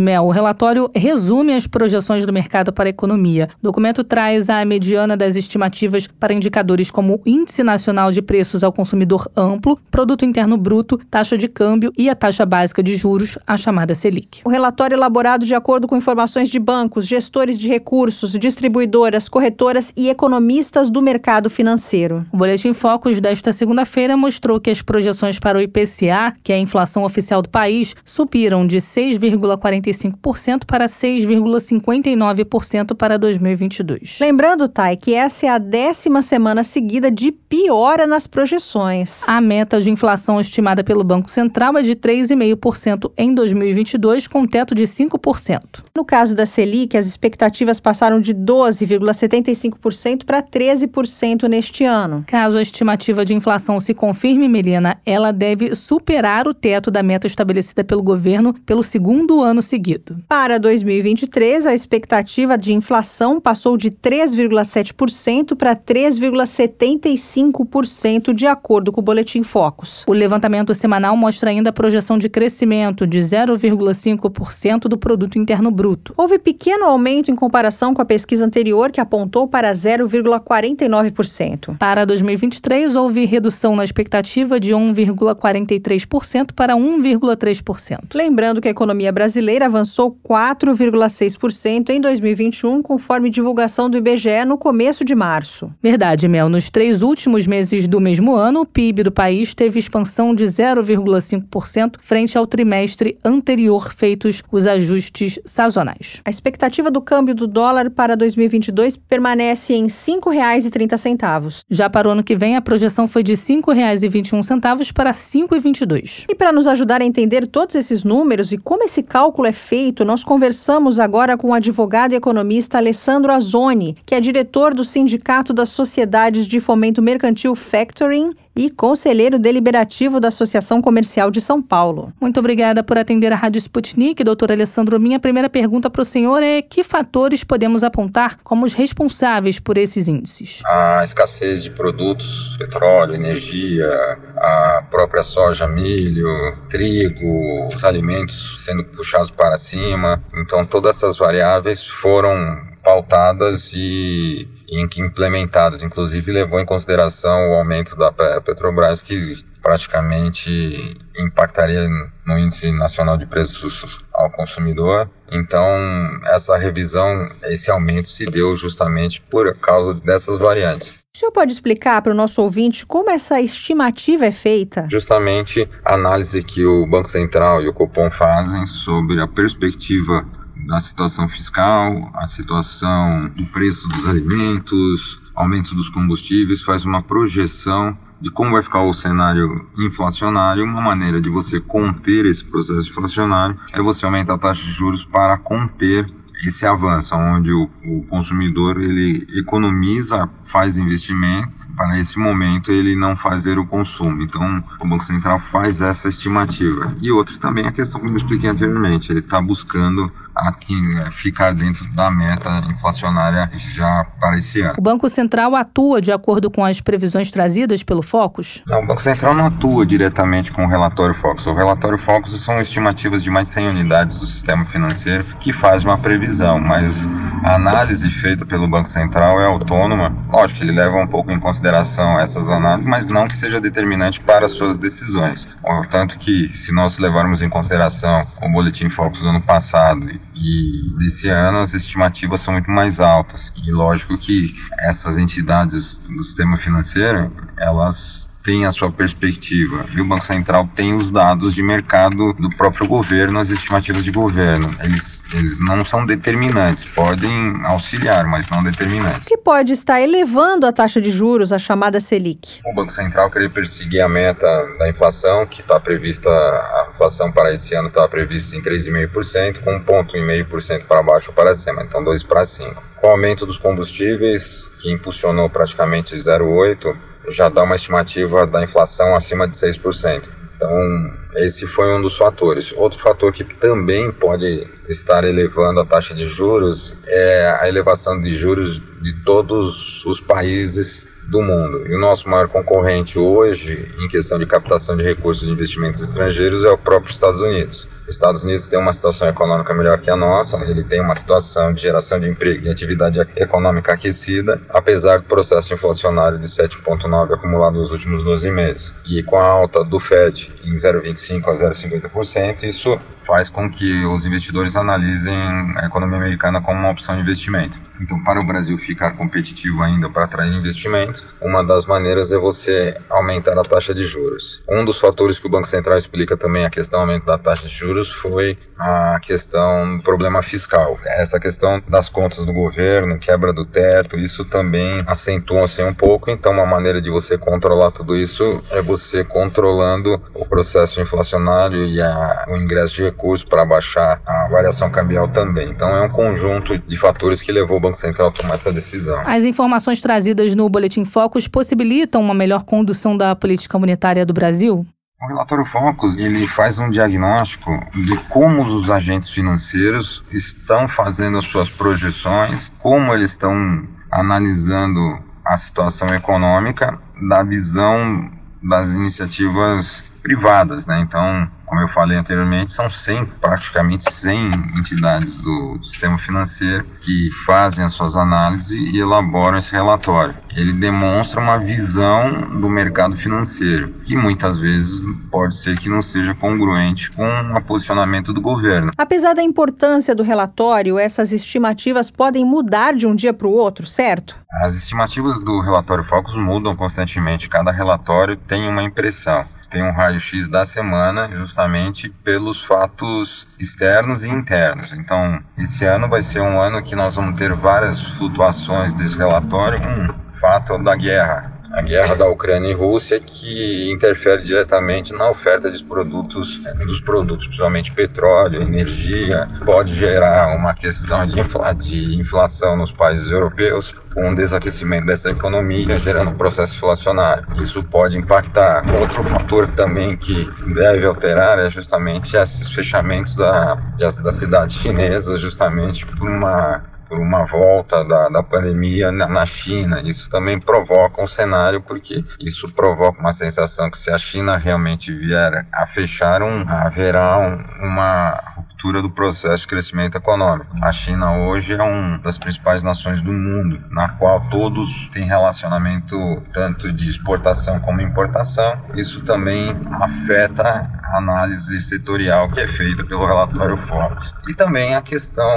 Mel. O relatório resume as projeções do mercado para economia. O documento traz a mediana das estimativas para indicadores como Índice Nacional de Preços ao Consumidor Amplo, Produto Interno Bruto, taxa de câmbio e a taxa básica de juros, a chamada Selic. O relatório elaborado de acordo com informações de bancos, gestores de recursos, distribuidoras, corretoras e economistas do mercado financeiro. O Boletim Focus desta segunda-feira mostrou que as projeções para o IPCA, que é a inflação oficial do país, subiram de 6,45% para 6,59% para 2022. Lembrando, Thay, que essa é a décima semana seguida de piora nas projeções. A meta de inflação estimada pelo Banco Central é de 3,5% em 2022, com teto de 5%. No caso da Selic, as expectativas passaram de 12,75% para 13% neste ano. Caso a estimativa de inflação se confirme, Melina, ela deve superar o teto da meta estabelecida pelo governo pelo segundo ano seguido. Para 2023, a expectativa de inflação passou de 3,7% para 3,75%, de acordo com o Boletim Focus. O levantamento semanal mostra ainda a projeção de crescimento de 0,5% do produto interno bruto. Houve pequeno aumento em comparação com a pesquisa anterior, que apontou para 0,49%. Para 2023, houve redução na expectativa de 1,43% para 1,3%. Lembrando que a economia brasileira avançou 4,6% em 2021, conforme divulgação do IBGE no começo de março. Verdade, Mel. Nos três últimos meses do mesmo ano, o PIB do país teve expansão de 0,5% frente ao trimestre anterior, feitos os ajustes sazonais. A expectativa do câmbio do dólar para 2022 permanece em R$ 5,30. Já para o ano que vem, a projeção foi de R$ 5,21 para R$ 5,22. E para nos ajudar a entender todos esses números e como esse cálculo é feito, nós conversamos agora com o advogado e economista Alessandro Azzoni, que é diretor do Sindicato das Sociedades de Fomento Mercantil Factoring e conselheiro deliberativo da Associação Comercial de São Paulo. Muito obrigada por atender a Rádio Sputnik, doutor Alessandro. Minha primeira pergunta para o senhor é que fatores podemos apontar como os responsáveis por esses índices? A escassez de produtos, petróleo, energia, a própria soja, milho, trigo, os alimentos sendo puxados para cima. Então, todas essas variáveis foram pautadas e implementadas. Inclusive, levou em consideração o aumento da Petrobras, que praticamente impactaria no índice nacional de preços ao consumidor. Então, essa revisão, esse aumento se deu justamente por causa dessas variantes. O senhor pode explicar para o nosso ouvinte como essa estimativa é feita? Justamente a análise que o Banco Central e o Copom fazem sobre a perspectiva da situação fiscal, a situação do preço dos alimentos, aumento dos combustíveis, faz uma projeção de como vai ficar o cenário inflacionário. Uma maneira de você conter esse processo inflacionário é você aumentar a taxa de juros para conter esse avanço, onde o, o consumidor ele economiza, faz investimento para esse momento ele não fazer o consumo. Então, o Banco Central faz essa estimativa. E outra também a questão que eu expliquei anteriormente, ele está buscando é, ficar dentro da meta inflacionária já para esse ano. O Banco Central atua de acordo com as previsões trazidas pelo Focus? Não, o Banco Central não atua diretamente com o relatório Focus. O relatório Focus são estimativas de mais 100 unidades do sistema financeiro que faz uma previsão, mas a análise feita pelo Banco Central é autônoma. Lógico que ele leva um pouco em consideração essas análises, mas não que seja determinante para as suas decisões. Portanto que, se nós levarmos em consideração o Boletim Focus do ano passado e desse ano, as estimativas são muito mais altas. E lógico que essas entidades do sistema financeiro, elas tem a sua perspectiva e o Banco Central tem os dados de mercado do próprio governo, as estimativas de governo. Eles Eles não são determinantes, podem auxiliar, mas não determinantes. Que pode estar elevando a taxa de juros, a chamada Selic. O Banco Central querer perseguir a meta da inflação, que está prevista, a inflação para esse ano está prevista em 3,5%, com 1,5% para baixo para cima, então 2 para 5. Com o aumento dos combustíveis, que impulsionou praticamente 0,8%, já dá uma estimativa da inflação acima de 6%. Então, esse foi um dos fatores. Outro fator que também pode estar elevando a taxa de juros é a elevação de juros de todos os países do mundo. E o nosso maior concorrente hoje, em questão de captação de recursos de investimentos estrangeiros, é o próprio Estados Unidos. Os Estados Unidos tem uma situação econômica melhor que a nossa, ele tem uma situação de geração de emprego e atividade econômica aquecida, apesar do processo inflacionário de 7,9 acumulado nos últimos 12 meses. E com a alta do Fed em 0,25 a 0,50%, isso faz com que os investidores analisem a economia americana como uma opção de investimento. Então, para o Brasil ficar competitivo ainda para atrair investimentos, uma das maneiras é você aumentar a taxa de juros. Um dos fatores que o Banco Central explica também a questão do aumento da taxa de juros foi a questão do problema fiscal. Essa questão das contas do governo, quebra do teto, isso também acentua-se um pouco. Então, uma maneira de você controlar tudo isso é você controlando o processo inflacionário e a, o ingresso de recursos para baixar a variação cambial também. Então, é um conjunto de fatores que levou o Banco Central a tomar essa decisão. As informações trazidas no Boletim Focus possibilitam uma melhor condução da política monetária do Brasil? O relatório Focus ele faz um diagnóstico de como os agentes financeiros estão fazendo as suas projeções, como eles estão analisando a situação econômica da visão das iniciativas privadas, né? Então, como eu falei anteriormente, são 100, praticamente 100 entidades do, do, sistema financeiro que fazem as suas análises e elaboram esse relatório. Ele demonstra uma visão do mercado financeiro, que muitas vezes pode ser que não seja congruente com o posicionamento do governo. Apesar da importância do relatório, essas estimativas podem mudar de um dia para o outro, certo? As estimativas do relatório Focus mudam constantemente, cada relatório tem uma impressão tem um raio-x da semana justamente pelos fatos externos e internos. Então, esse ano vai ser um ano que nós vamos ter várias flutuações desse relatório. Um fato da guerra a guerra da Ucrânia e Rússia que interfere diretamente na oferta dos produtos, dos produtos, principalmente petróleo, energia, pode gerar uma questão de, de inflação nos países europeus, com um desaquecimento dessa economia, gerando um processo inflacionário. Isso pode impactar. Outro fator também que deve alterar é justamente esses fechamentos da, das cidades chinesas, justamente por uma por uma volta da, da pandemia na, na, China. Isso também provoca um cenário, porque isso provoca uma sensação que se a China realmente vier a fechar, um, haverá um, uma ruptura do processo de crescimento econômico. A China hoje é uma das principais nações do mundo, na qual todos têm relacionamento tanto de exportação como importação. Isso também afeta a análise setorial que é feita pelo relatório Forbes. E também a questão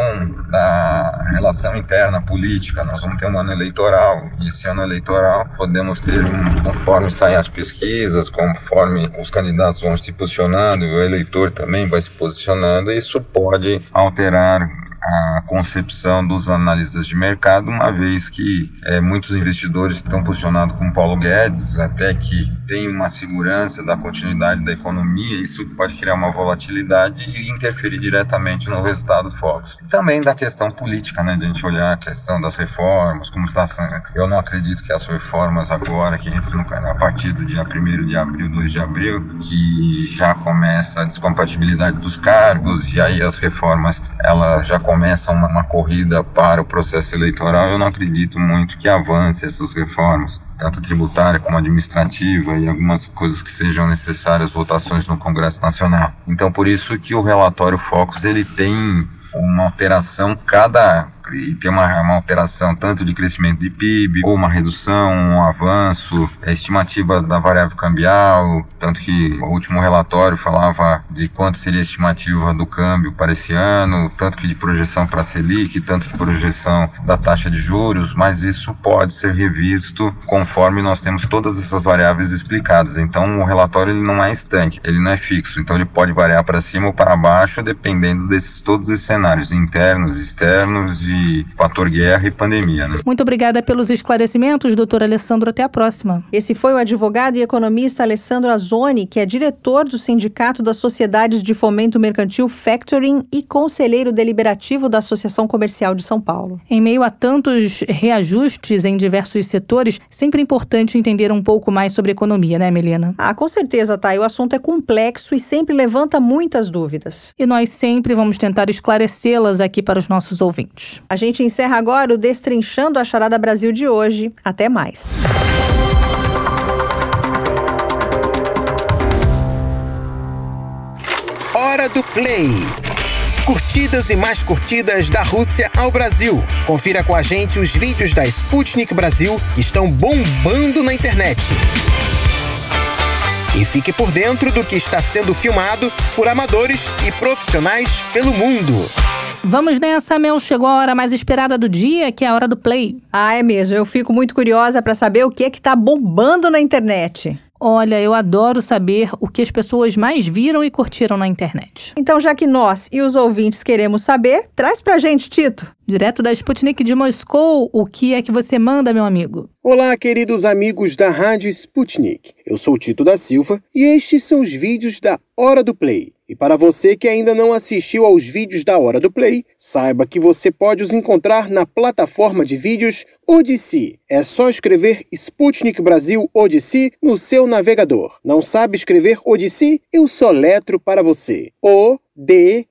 da relação interna política. Nós vamos ter um ano eleitoral, e esse ano eleitoral podemos ter, um, conforme saem as pesquisas, conforme os candidatos vão se posicionando, o eleitor também vai se posicionando, isso pode alterar a concepção dos analistas de mercado, uma vez que é, muitos investidores estão posicionados com Paulo Guedes, até que tem uma segurança da continuidade da economia, isso pode criar uma volatilidade e interferir diretamente no resultado do Fox. Também da questão política, né, de a gente olhar a questão das reformas, como está sendo. Eu não acredito que as reformas agora, que entram a partir do dia 1 de abril, 2 de abril, que já começa a descompatibilidade dos cargos, e aí as reformas, elas já começam começa uma, uma corrida para o processo eleitoral, eu não acredito muito que avance essas reformas, tanto tributária como administrativa e algumas coisas que sejam necessárias, votações no Congresso Nacional. Então, por isso que o relatório Focus ele tem uma alteração cada e ter uma, uma alteração tanto de crescimento de PIB, ou uma redução, um avanço, a estimativa da variável cambial, tanto que o último relatório falava de quanto seria a estimativa do câmbio para esse ano, tanto que de projeção para a Selic, tanto de projeção da taxa de juros, mas isso pode ser revisto conforme nós temos todas essas variáveis explicadas. Então o relatório ele não é instante, ele não é fixo, então ele pode variar para cima ou para baixo dependendo desses todos esses cenários internos, externos, de fator guerra e pandemia. Né? Muito obrigada pelos esclarecimentos, doutor Alessandro. Até a próxima. Esse foi o advogado e economista Alessandro Azoni, que é diretor do Sindicato das Sociedades de Fomento Mercantil Factoring e conselheiro deliberativo da Associação Comercial de São Paulo. Em meio a tantos reajustes em diversos setores, sempre é importante entender um pouco mais sobre economia, né, Melina? Ah, com certeza, Thay. O assunto é complexo e sempre levanta muitas dúvidas. E nós sempre vamos tentar esclarecê-las aqui para os nossos ouvintes. A gente encerra agora o Destrinchando a Charada Brasil de hoje. Até mais. Hora do Play. Curtidas e mais curtidas da Rússia ao Brasil. Confira com a gente os vídeos da Sputnik Brasil que estão bombando na internet. E fique por dentro do que está sendo filmado por amadores e profissionais pelo mundo. Vamos nessa, Mel. Chegou a hora mais esperada do dia, que é a hora do play. Ah, é mesmo. Eu fico muito curiosa para saber o que é que tá bombando na internet. Olha, eu adoro saber o que as pessoas mais viram e curtiram na internet. Então, já que nós e os ouvintes queremos saber, traz pra gente, Tito. Direto da Sputnik de Moscou, o que é que você manda, meu amigo? Olá, queridos amigos da Rádio Sputnik. Eu sou Tito da Silva e estes são os vídeos da Hora do Play. E para você que ainda não assistiu aos vídeos da Hora do Play, saiba que você pode os encontrar na plataforma de vídeos Odyssey. É só escrever Sputnik Brasil Odyssey no seu navegador. Não sabe escrever Odyssey? Eu soletro para você. O-D-Y-S-E-E.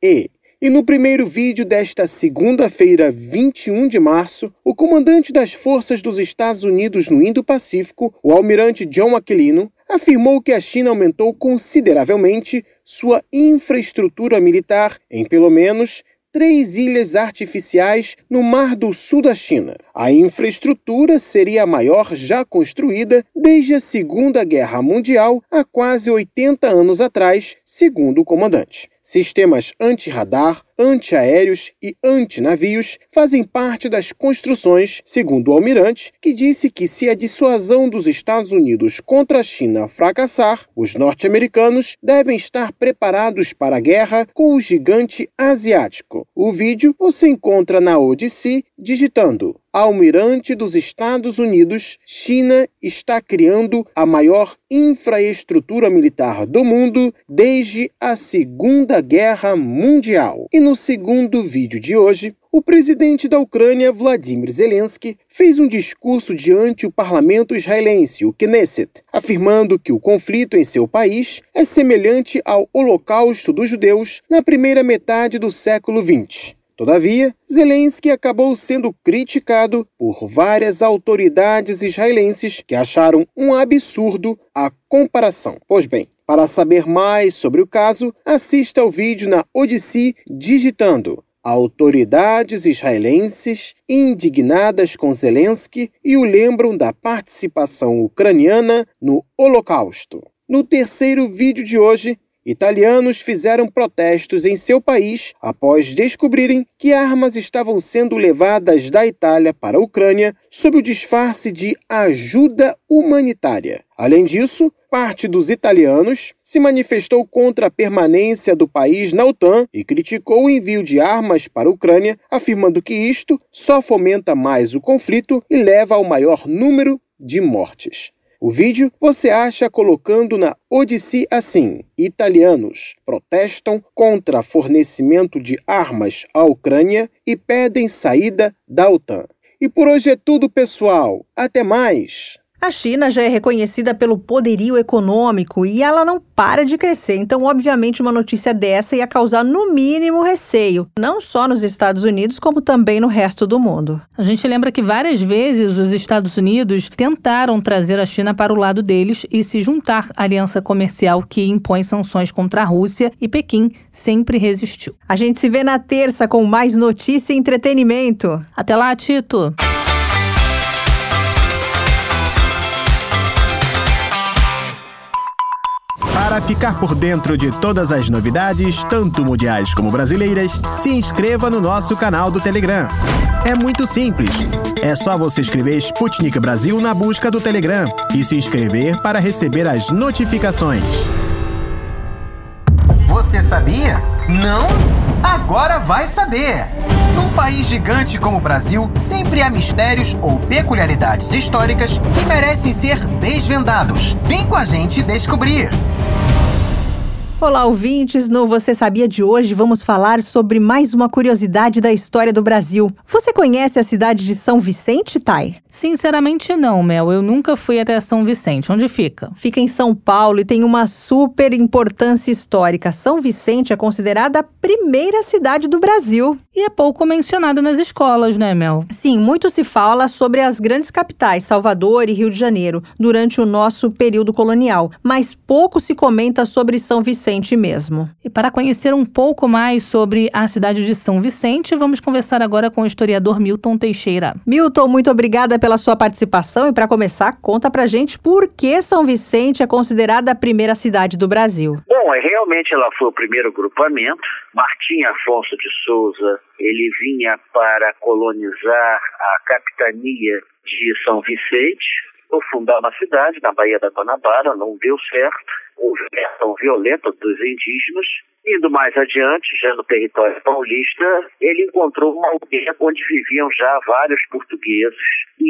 -E. E no primeiro vídeo desta segunda-feira, 21 de março, o comandante das forças dos Estados Unidos no Indo-Pacífico, o almirante John Aquilino, afirmou que a China aumentou consideravelmente sua infraestrutura militar em pelo menos três ilhas artificiais no Mar do Sul da China. A infraestrutura seria a maior já construída desde a Segunda Guerra Mundial, há quase 80 anos atrás, segundo o comandante. Sistemas anti-radar, antiaéreos e antinavios fazem parte das construções, segundo o almirante, que disse que se a dissuasão dos Estados Unidos contra a China fracassar, os norte-americanos devem estar preparados para a guerra com o gigante asiático. O vídeo você encontra na Odyssey digitando Almirante dos Estados Unidos, China está criando a maior infraestrutura militar do mundo desde a Segunda Guerra Mundial. E no segundo vídeo de hoje, o presidente da Ucrânia, Vladimir Zelensky, fez um discurso diante o parlamento israelense, o Knesset, afirmando que o conflito em seu país é semelhante ao Holocausto dos judeus na primeira metade do século XX. Todavia, Zelensky acabou sendo criticado por várias autoridades israelenses que acharam um absurdo a comparação. Pois bem, para saber mais sobre o caso, assista ao vídeo na Odyssey digitando Autoridades israelenses indignadas com Zelensky e o lembram da participação ucraniana no Holocausto. No terceiro vídeo de hoje, Italianos fizeram protestos em seu país após descobrirem que armas estavam sendo levadas da Itália para a Ucrânia sob o disfarce de ajuda humanitária. Além disso, parte dos italianos se manifestou contra a permanência do país na OTAN e criticou o envio de armas para a Ucrânia, afirmando que isto só fomenta mais o conflito e leva ao maior número de mortes. O vídeo você acha colocando na Odyssey assim: Italianos protestam contra fornecimento de armas à Ucrânia e pedem saída da OTAN. E por hoje é tudo, pessoal. Até mais! A China já é reconhecida pelo poderio econômico e ela não para de crescer. Então, obviamente, uma notícia dessa ia causar no mínimo receio, não só nos Estados Unidos, como também no resto do mundo. A gente lembra que várias vezes os Estados Unidos tentaram trazer a China para o lado deles e se juntar à aliança comercial que impõe sanções contra a Rússia e Pequim sempre resistiu. A gente se vê na terça com mais notícia e entretenimento. Até lá, Tito! Para ficar por dentro de todas as novidades, tanto mundiais como brasileiras, se inscreva no nosso canal do Telegram. É muito simples. É só você escrever Sputnik Brasil na busca do Telegram e se inscrever para receber as notificações. Você sabia? Não? Agora vai saber! País gigante como o Brasil, sempre há mistérios ou peculiaridades históricas que merecem ser desvendados. Vem com a gente descobrir! Olá, ouvintes! No Você Sabia de hoje vamos falar sobre mais uma curiosidade da história do Brasil. Você conhece a cidade de São Vicente, Thay? Sinceramente não, Mel. Eu nunca fui até São Vicente. Onde fica? Fica em São Paulo e tem uma super importância histórica. São Vicente é considerada a primeira cidade do Brasil. E é pouco mencionada nas escolas, né, Mel? Sim, muito se fala sobre as grandes capitais, Salvador e Rio de Janeiro, durante o nosso período colonial, mas pouco se comenta sobre São Vicente mesmo. E para conhecer um pouco mais sobre a cidade de São Vicente, vamos conversar agora com o historiador Milton Teixeira. Milton, muito obrigada pela sua participação e para começar, conta pra gente por que São Vicente é considerada a primeira cidade do Brasil. Bom, é, realmente ela foi o primeiro grupamento. Martim Afonso de Souza, ele vinha para colonizar a capitania de São Vicente, ou fundar uma cidade na Baía da Guanabara, não deu certo houve reação violenta dos indígenas. Indo mais adiante, já no território paulista, ele encontrou uma aldeia onde viviam já vários portugueses.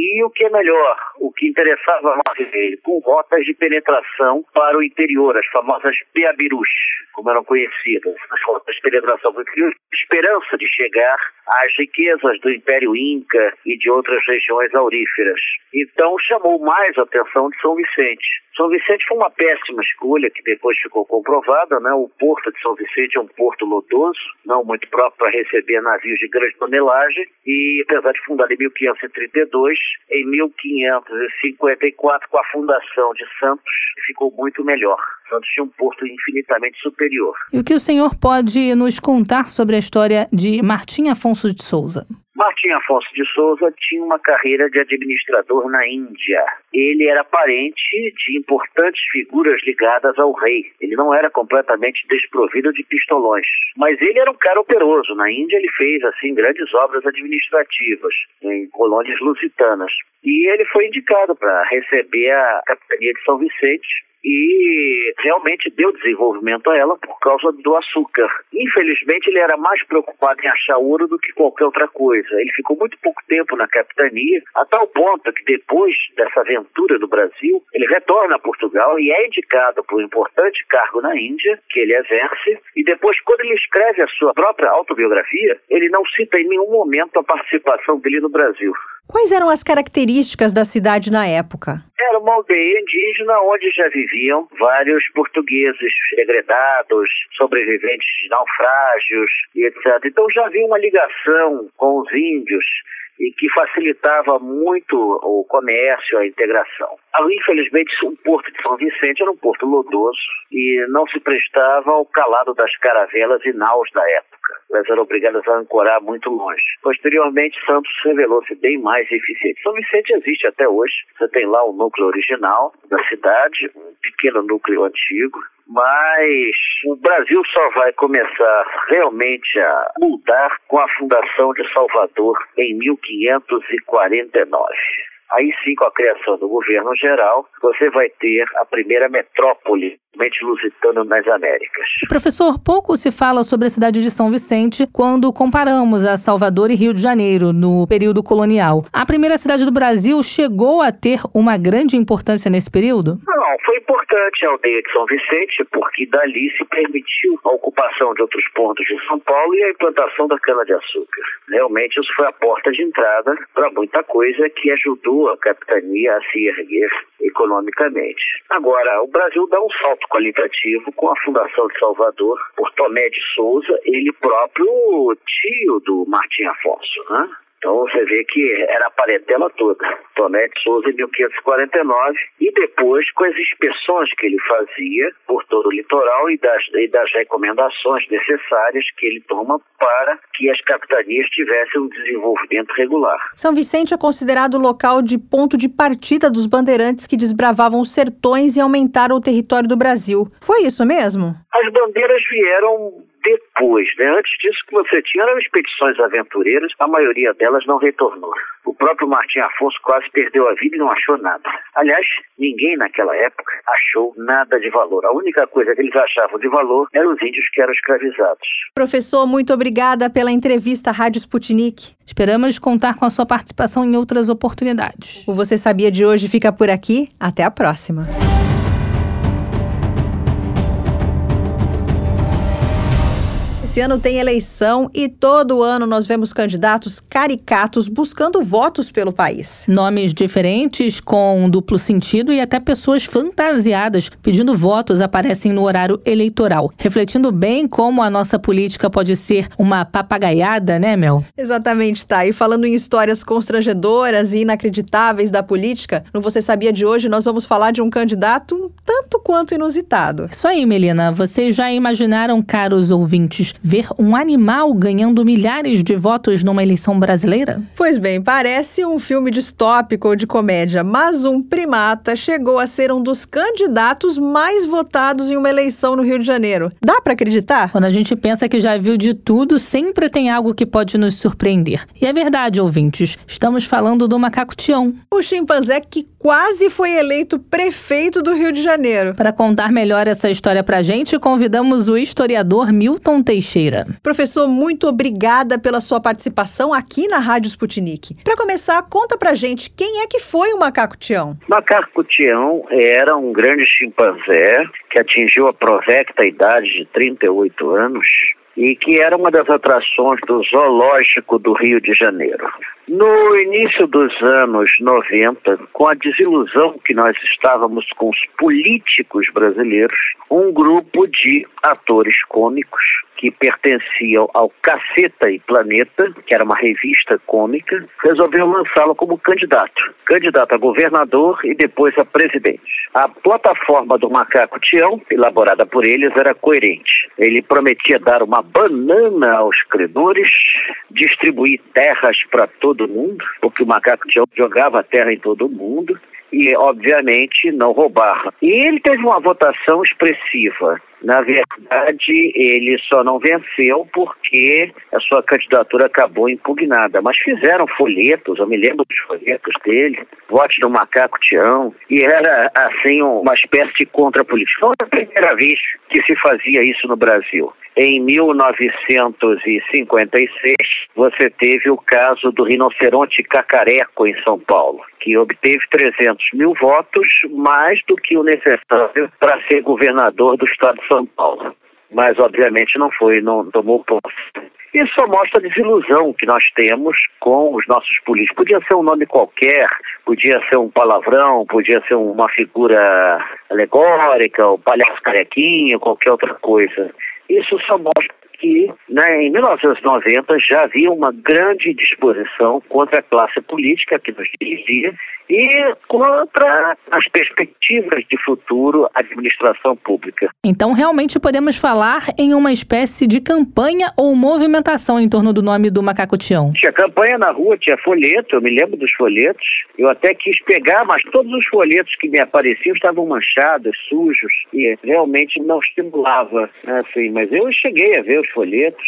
E o que é melhor, o que interessava mais ele, com rotas de penetração para o interior, as famosas peabirus, como eram conhecidas, as rotas de penetração o interior, esperança de chegar às riquezas do Império Inca e de outras regiões auríferas. Então chamou mais a atenção de São Vicente. São Vicente foi uma péssima escolha, que depois ficou comprovada, né? O porto de São Vicente é um porto lodoso, não muito próprio para receber navios de grande tonelagem, e apesar de fundado em 1532, em 1554, com a fundação de Santos, ficou muito melhor. Santos tinha um porto infinitamente superior. E o que o senhor pode nos contar sobre a história de Martim Afonso de Souza? Martim Afonso de Souza tinha uma carreira de administrador na Índia. Ele era parente de importantes figuras ligadas ao rei. Ele não era completamente desprovido de pistolões, mas ele era um cara operoso. Na Índia ele fez assim grandes obras administrativas em colônias lusitanas. E ele foi indicado para receber a capitania de São Vicente e realmente deu desenvolvimento a ela por causa do açúcar. Infelizmente, ele era mais preocupado em achar ouro do que qualquer outra coisa. Ele ficou muito pouco tempo na capitania, a tal ponto que depois dessa aventura do Brasil, ele retorna a Portugal e é indicado por um importante cargo na Índia, que ele exerce, e depois, quando ele escreve a sua própria autobiografia, ele não cita em nenhum momento a participação dele no Brasil. Quais eram as características da cidade na época? Era uma aldeia indígena onde já viviam vários portugueses degredados, sobreviventes de naufrágios e etc. Então já havia uma ligação com os índios e que facilitava muito o comércio, a integração. Infelizmente, o porto de São Vicente era um porto lodoso e não se prestava ao calado das caravelas e naus da época. Elas eram obrigadas a ancorar muito longe. Posteriormente, Santos revelou-se bem mais eficiente. São Vicente existe até hoje. Você tem lá o núcleo original da cidade, um pequeno núcleo antigo, mas o Brasil só vai começar realmente a mudar com a fundação de Salvador em 1549. Aí sim, com a criação do governo geral, você vai ter a primeira metrópole mente lusitana nas Américas. Professor, pouco se fala sobre a cidade de São Vicente quando comparamos a Salvador e Rio de Janeiro no período colonial. A primeira cidade do Brasil chegou a ter uma grande importância nesse período? Bom, foi importante a aldeia de São Vicente, porque dali se permitiu a ocupação de outros pontos de São Paulo e a implantação da cana-de-açúcar. Realmente, isso foi a porta de entrada para muita coisa que ajudou a capitania a se erguer economicamente. Agora, o Brasil dá um salto qualitativo com a Fundação de Salvador por Tomé de Souza, ele próprio tio do Martim Afonso, né? Então você vê que era a parentela toda. Tomé de Souza em 1549 e depois com as inspeções que ele fazia por todo o litoral e das, e das recomendações necessárias que ele toma para que as capitanias tivessem um desenvolvimento regular. São Vicente é considerado o local de ponto de partida dos bandeirantes que desbravavam os sertões e aumentaram o território do Brasil. Foi isso mesmo? As bandeiras vieram depois, né? Antes disso que você tinha eram expedições aventureiras, a maioria delas não retornou. O próprio Martim Afonso quase perdeu a vida e não achou nada. Aliás, ninguém naquela época achou nada de valor. A única coisa que eles achavam de valor eram os índios que eram escravizados. Professor, muito obrigada pela entrevista à Rádio Sputnik. Esperamos contar com a sua participação em outras oportunidades. O Você Sabia de hoje fica por aqui. Até a próxima. Esse ano tem eleição e todo ano nós vemos candidatos caricatos buscando votos pelo país. Nomes diferentes, com duplo sentido e até pessoas fantasiadas pedindo votos aparecem no horário eleitoral, refletindo bem como a nossa política pode ser uma papagaiada, né, Mel? Exatamente, tá. E falando em histórias constrangedoras e inacreditáveis da política, no Você Sabia de hoje nós vamos falar de um candidato um tanto quanto inusitado. Isso aí, Melina. Vocês já imaginaram, caros ouvintes, ver um animal ganhando milhares de votos numa eleição brasileira? Pois bem, parece um filme distópico ou de comédia, mas um primata chegou a ser um dos candidatos mais votados em uma eleição no Rio de Janeiro. Dá para acreditar? Quando a gente pensa que já viu de tudo, sempre tem algo que pode nos surpreender. E é verdade, ouvintes, estamos falando do macaco Tião. O chimpanzé que quase foi eleito prefeito do Rio de Janeiro. Para contar melhor essa história pra gente, convidamos o historiador Milton Teixeira. Professor, muito obrigada pela sua participação aqui na Rádio Sputnik. Para começar, conta pra gente quem é que foi o macaco Tião. Macaco Tião era um grande chimpanzé que atingiu a provecta idade de 38 anos e que era uma das atrações do Zoológico do Rio de Janeiro. No início dos anos 90, com a desilusão que nós estávamos com os políticos brasileiros, um grupo de atores cômicos que pertenciam ao Caceta e Planeta, que era uma revista cômica, resolveu lançá-lo como candidato. Candidato a governador e depois a presidente. A plataforma do Macaco Tião, elaborada por eles, era coerente. Ele prometia dar uma banana aos credores, distribuir terras para todo mundo, porque o Macaco Tião jogava terra em todo mundo, e, obviamente, não roubar. E ele teve uma votação expressiva. Na verdade, ele só não venceu porque a sua candidatura acabou impugnada. Mas fizeram folhetos, eu me lembro dos folhetos dele, vote no macaco Tião, e era, assim, uma espécie de contrapolítica. Foi a primeira vez que se fazia isso no Brasil. Em 1956, você teve o caso do rinoceronte cacareco em São Paulo, que obteve 300 mil votos, mais do que o necessário para ser governador do estado de São Paulo. Mas, obviamente, não foi, não tomou posse. Isso só mostra a desilusão que nós temos com os nossos políticos. Podia ser um nome qualquer, podia ser um palavrão, podia ser uma figura alegórica, o palhaço carequinho, qualquer outra coisa. Isso só mostra que né, em 1990 já havia uma grande disposição contra a classe política que nos dirigia e contra as perspectivas de futuro administração pública. Então, realmente podemos falar em uma espécie de campanha ou movimentação em torno do nome do macaco Tião. Tinha campanha na rua, tinha folheto, eu me lembro dos folhetos. Eu até quis pegar, mas todos os folhetos que me apareciam estavam manchados, sujos, e realmente não estimulava, né, assim. Mas eu cheguei a ver os folhetos,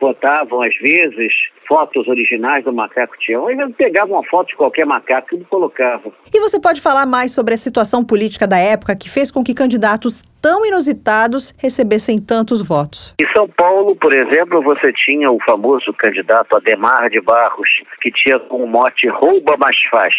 botavam às vezes fotos originais do macaco Tião, eles pegavam uma foto de qualquer macaco e colocavam. E você pode falar mais sobre a situação política da época que fez com que candidatos tão inusitados recebessem tantos votos? Em São Paulo, por exemplo, você tinha o famoso candidato Ademar de Barros, que tinha como mote rouba mais faz.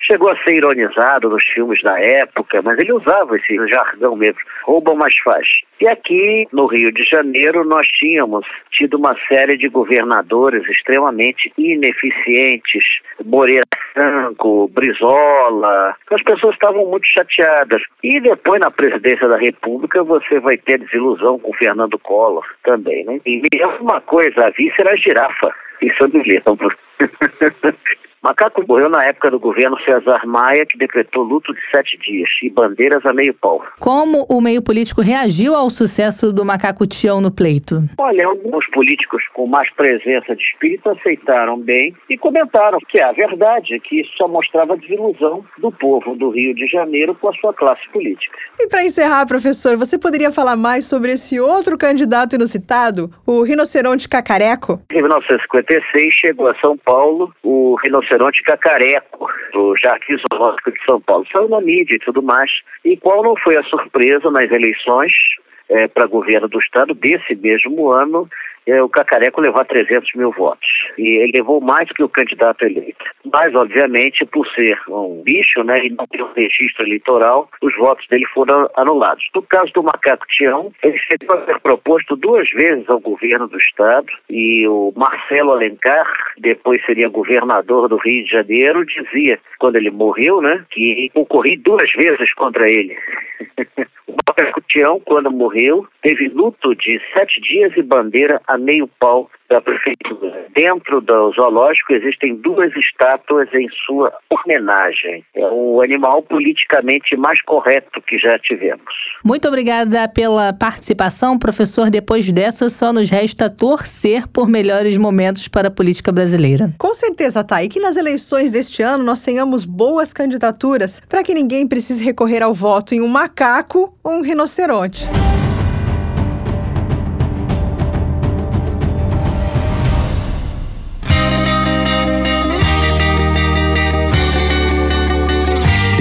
chegou a ser ironizado nos filmes da época, mas ele usava esse jargão mesmo, rouba mas faz. E aqui no Rio de Janeiro nós tínhamos tido uma série de governadores extremamente ineficientes, Moreira Franco, Brizola, as pessoas estavam muito chateadas. E depois na presidência da República você vai ter desilusão com Fernando Collor também, né? E uma coisa, a vice era a girafa. Isso eu me lembro. Macaco morreu na época do governo Cesar Maia, que decretou luto de sete dias e bandeiras a meio pau. Como o meio político reagiu ao sucesso do Macaco Tião no pleito? Olha, alguns políticos com mais presença de espírito aceitaram bem e comentaram que a verdade é que isso só mostrava a desilusão do povo do Rio de Janeiro com a sua classe política. E para encerrar, professor, você poderia falar mais sobre esse outro candidato inusitado, o rinoceronte cacareco? Em 1956 chegou a São Paulo o rinoceronte rinoceronte cacareco do Jardim Zoológico de São Paulo. Saiu na mídia e tudo mais. E qual não foi a surpresa nas eleições é, para governo do estado desse mesmo ano o Cacareco levar 300 mil votos. E ele levou mais que o candidato eleito. Mas, obviamente, por ser um bicho né, e não ter um registro eleitoral, os votos dele foram anulados. No caso do Macaco Tião, ele chegou a ser proposto duas vezes ao governo do Estado e o Marcelo Alencar, depois seria governador do Rio de Janeiro, dizia, quando ele morreu, né, que concorri duas vezes contra ele. o Macaco Tião, quando morreu, teve luto de sete dias e bandeira a meio pau da prefeitura. Dentro do zoológico existem duas estátuas em sua homenagem. É o animal politicamente mais correto que já tivemos. Muito obrigada pela participação, professor. Depois dessa, só nos resta torcer por melhores momentos para a política brasileira. Com certeza, Thay, que nas eleições deste ano nós tenhamos boas candidaturas para que ninguém precise recorrer ao voto em um macaco ou um rinoceronte.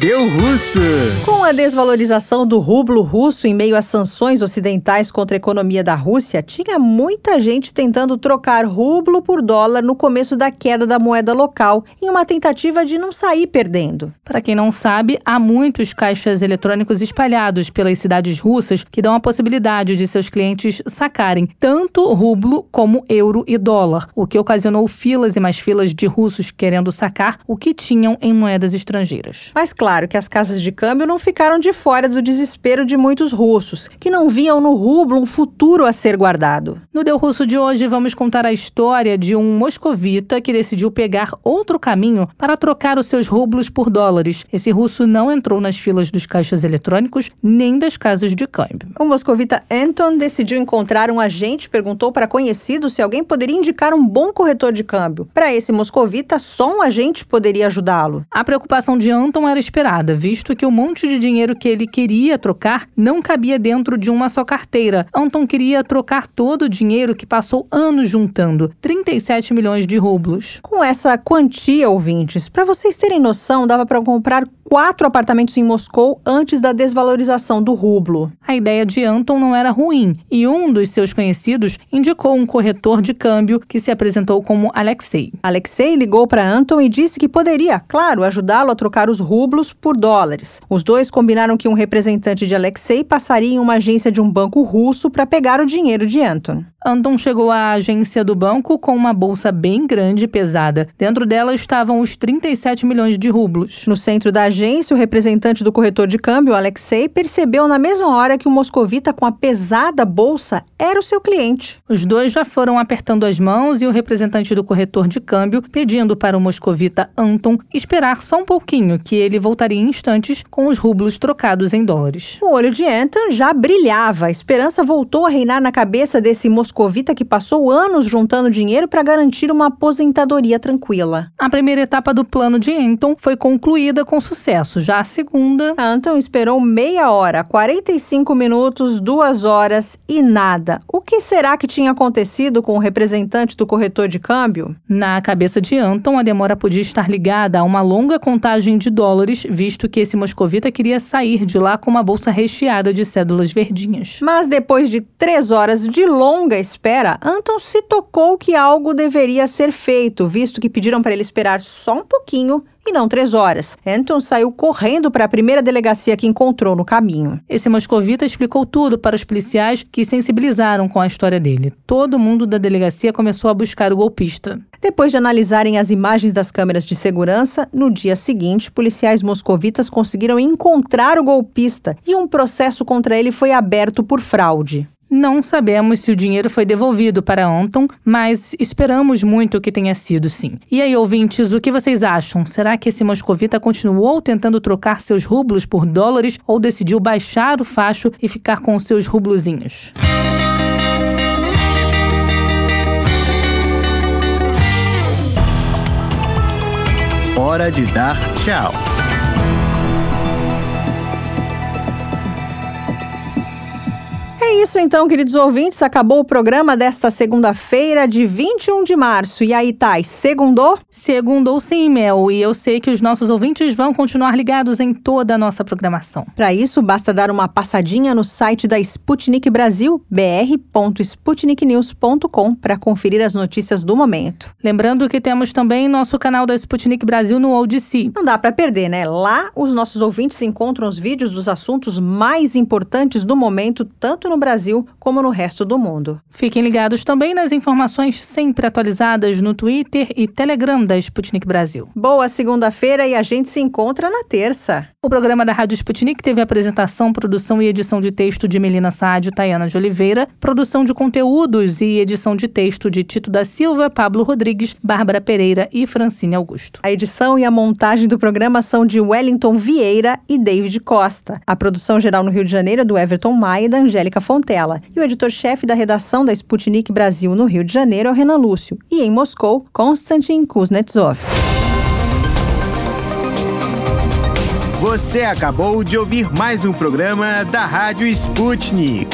Deu russo! Com a desvalorização do rublo russo em meio às sanções ocidentais contra a economia da Rússia, tinha muita gente tentando trocar rublo por dólar no começo da queda da moeda local, em uma tentativa de não sair perdendo. Para quem não sabe, há muitos caixas eletrônicos espalhados pelas cidades russas que dão a possibilidade de seus clientes sacarem tanto rublo como euro e dólar, o que ocasionou filas e mais filas de russos querendo sacar o que tinham em moedas estrangeiras. Mas claro, claro que as casas de câmbio não ficaram de fora do desespero de muitos russos, que não viam no rublo um futuro a ser guardado. No Deu Russo de hoje, vamos contar a história de um moscovita que decidiu pegar outro caminho para trocar os seus rublos por dólares. Esse russo não entrou nas filas dos caixas eletrônicos nem das casas de câmbio. O moscovita Anton decidiu encontrar um agente perguntou para conhecidos se alguém poderia indicar um bom corretor de câmbio. Para esse moscovita, só um agente poderia ajudá-lo. A preocupação de Anton era esperar visto que o monte de dinheiro que ele queria trocar não cabia dentro de uma só carteira. Anton queria trocar todo o dinheiro que passou anos juntando 37 milhões de rublos. Com essa quantia, ouvintes, para vocês terem noção, dava para comprar quatro apartamentos em Moscou antes da desvalorização do rublo. A ideia de Anton não era ruim e um dos seus conhecidos indicou um corretor de câmbio que se apresentou como Alexei. Alexei ligou para Anton e disse que poderia, claro, ajudá-lo a trocar os rublos por dólares. Os dois combinaram que um representante de Alexei passaria em uma agência de um banco russo para pegar o dinheiro de Anton. Anton chegou à agência do banco com uma bolsa bem grande e pesada. Dentro dela estavam os 37 milhões de rublos. No centro da agência, o representante do corretor de câmbio, Alexei, percebeu na mesma hora que o moscovita com a pesada bolsa era o seu cliente. Os dois já foram apertando as mãos e o representante do corretor de câmbio pedindo para o moscovita Anton esperar só um pouquinho, que ele voltaria em instantes com os rublos trocados em dólares. O olho de Anton já brilhava. A esperança voltou a reinar na cabeça desse moscovita que passou anos juntando dinheiro para garantir uma aposentadoria tranquila. A primeira etapa do plano de Anton foi concluída com sucesso sucesso. Já a segunda. Anton esperou meia hora, 45 minutos, duas horas e nada. O que será que tinha acontecido com o representante do corretor de câmbio? Na cabeça de Anton, a demora podia estar ligada a uma longa contagem de dólares, visto que esse moscovita queria sair de lá com uma bolsa recheada de cédulas verdinhas. Mas depois de três horas de longa espera, Anton se tocou que algo deveria ser feito, visto que pediram para ele esperar só um pouquinho e não três horas. Anton saiu correndo para a primeira delegacia que encontrou no caminho. Esse moscovita explicou tudo para os policiais que sensibilizaram com a história dele. Todo mundo da delegacia começou a buscar o golpista. Depois de analisarem as imagens das câmeras de segurança, no dia seguinte, policiais moscovitas conseguiram encontrar o golpista e um processo contra ele foi aberto por fraude. Não sabemos se o dinheiro foi devolvido para Anton, mas esperamos muito que tenha sido sim. E aí, ouvintes, o que vocês acham? Será que esse moscovita continuou tentando trocar seus rublos por dólares ou decidiu baixar o facho e ficar com seus rublozinhos? Hora de dar tchau. É isso então, queridos ouvintes. Acabou o programa desta segunda-feira, de 21 de março. E aí, Thais, segundou? Segundou sim, Mel. E eu sei que os nossos ouvintes vão continuar ligados em toda a nossa programação. Para isso, basta dar uma passadinha no site da Sputnik Brasil, br.sputniknews.com, para conferir as notícias do momento. Lembrando que temos também nosso canal da Sputnik Brasil no Odyssey. Não dá para perder, né? Lá, os nossos ouvintes encontram os vídeos dos assuntos mais importantes do momento, tanto no Brasil como no resto do mundo. Fiquem ligados também nas informações sempre atualizadas no Twitter e Telegram da Sputnik Brasil. Boa segunda-feira e a gente se encontra na terça. O programa da Rádio Sputnik teve apresentação, produção e edição de texto de Melina Saad e Tayana de Oliveira, produção de conteúdos e edição de texto de Tito da Silva, Pablo Rodrigues, Bárbara Pereira e Francine Augusto. A edição e a montagem do programa são de Wellington Vieira e David Costa. A produção geral no Rio de Janeiro é do Everton Maia e da Angélica Fontela. E o editor-chefe da redação da Sputnik Brasil no Rio de Janeiro é o Renan Lúcio. E em Moscou, Konstantin Kuznetsov. Você acabou de ouvir mais um programa da Rádio Sputnik.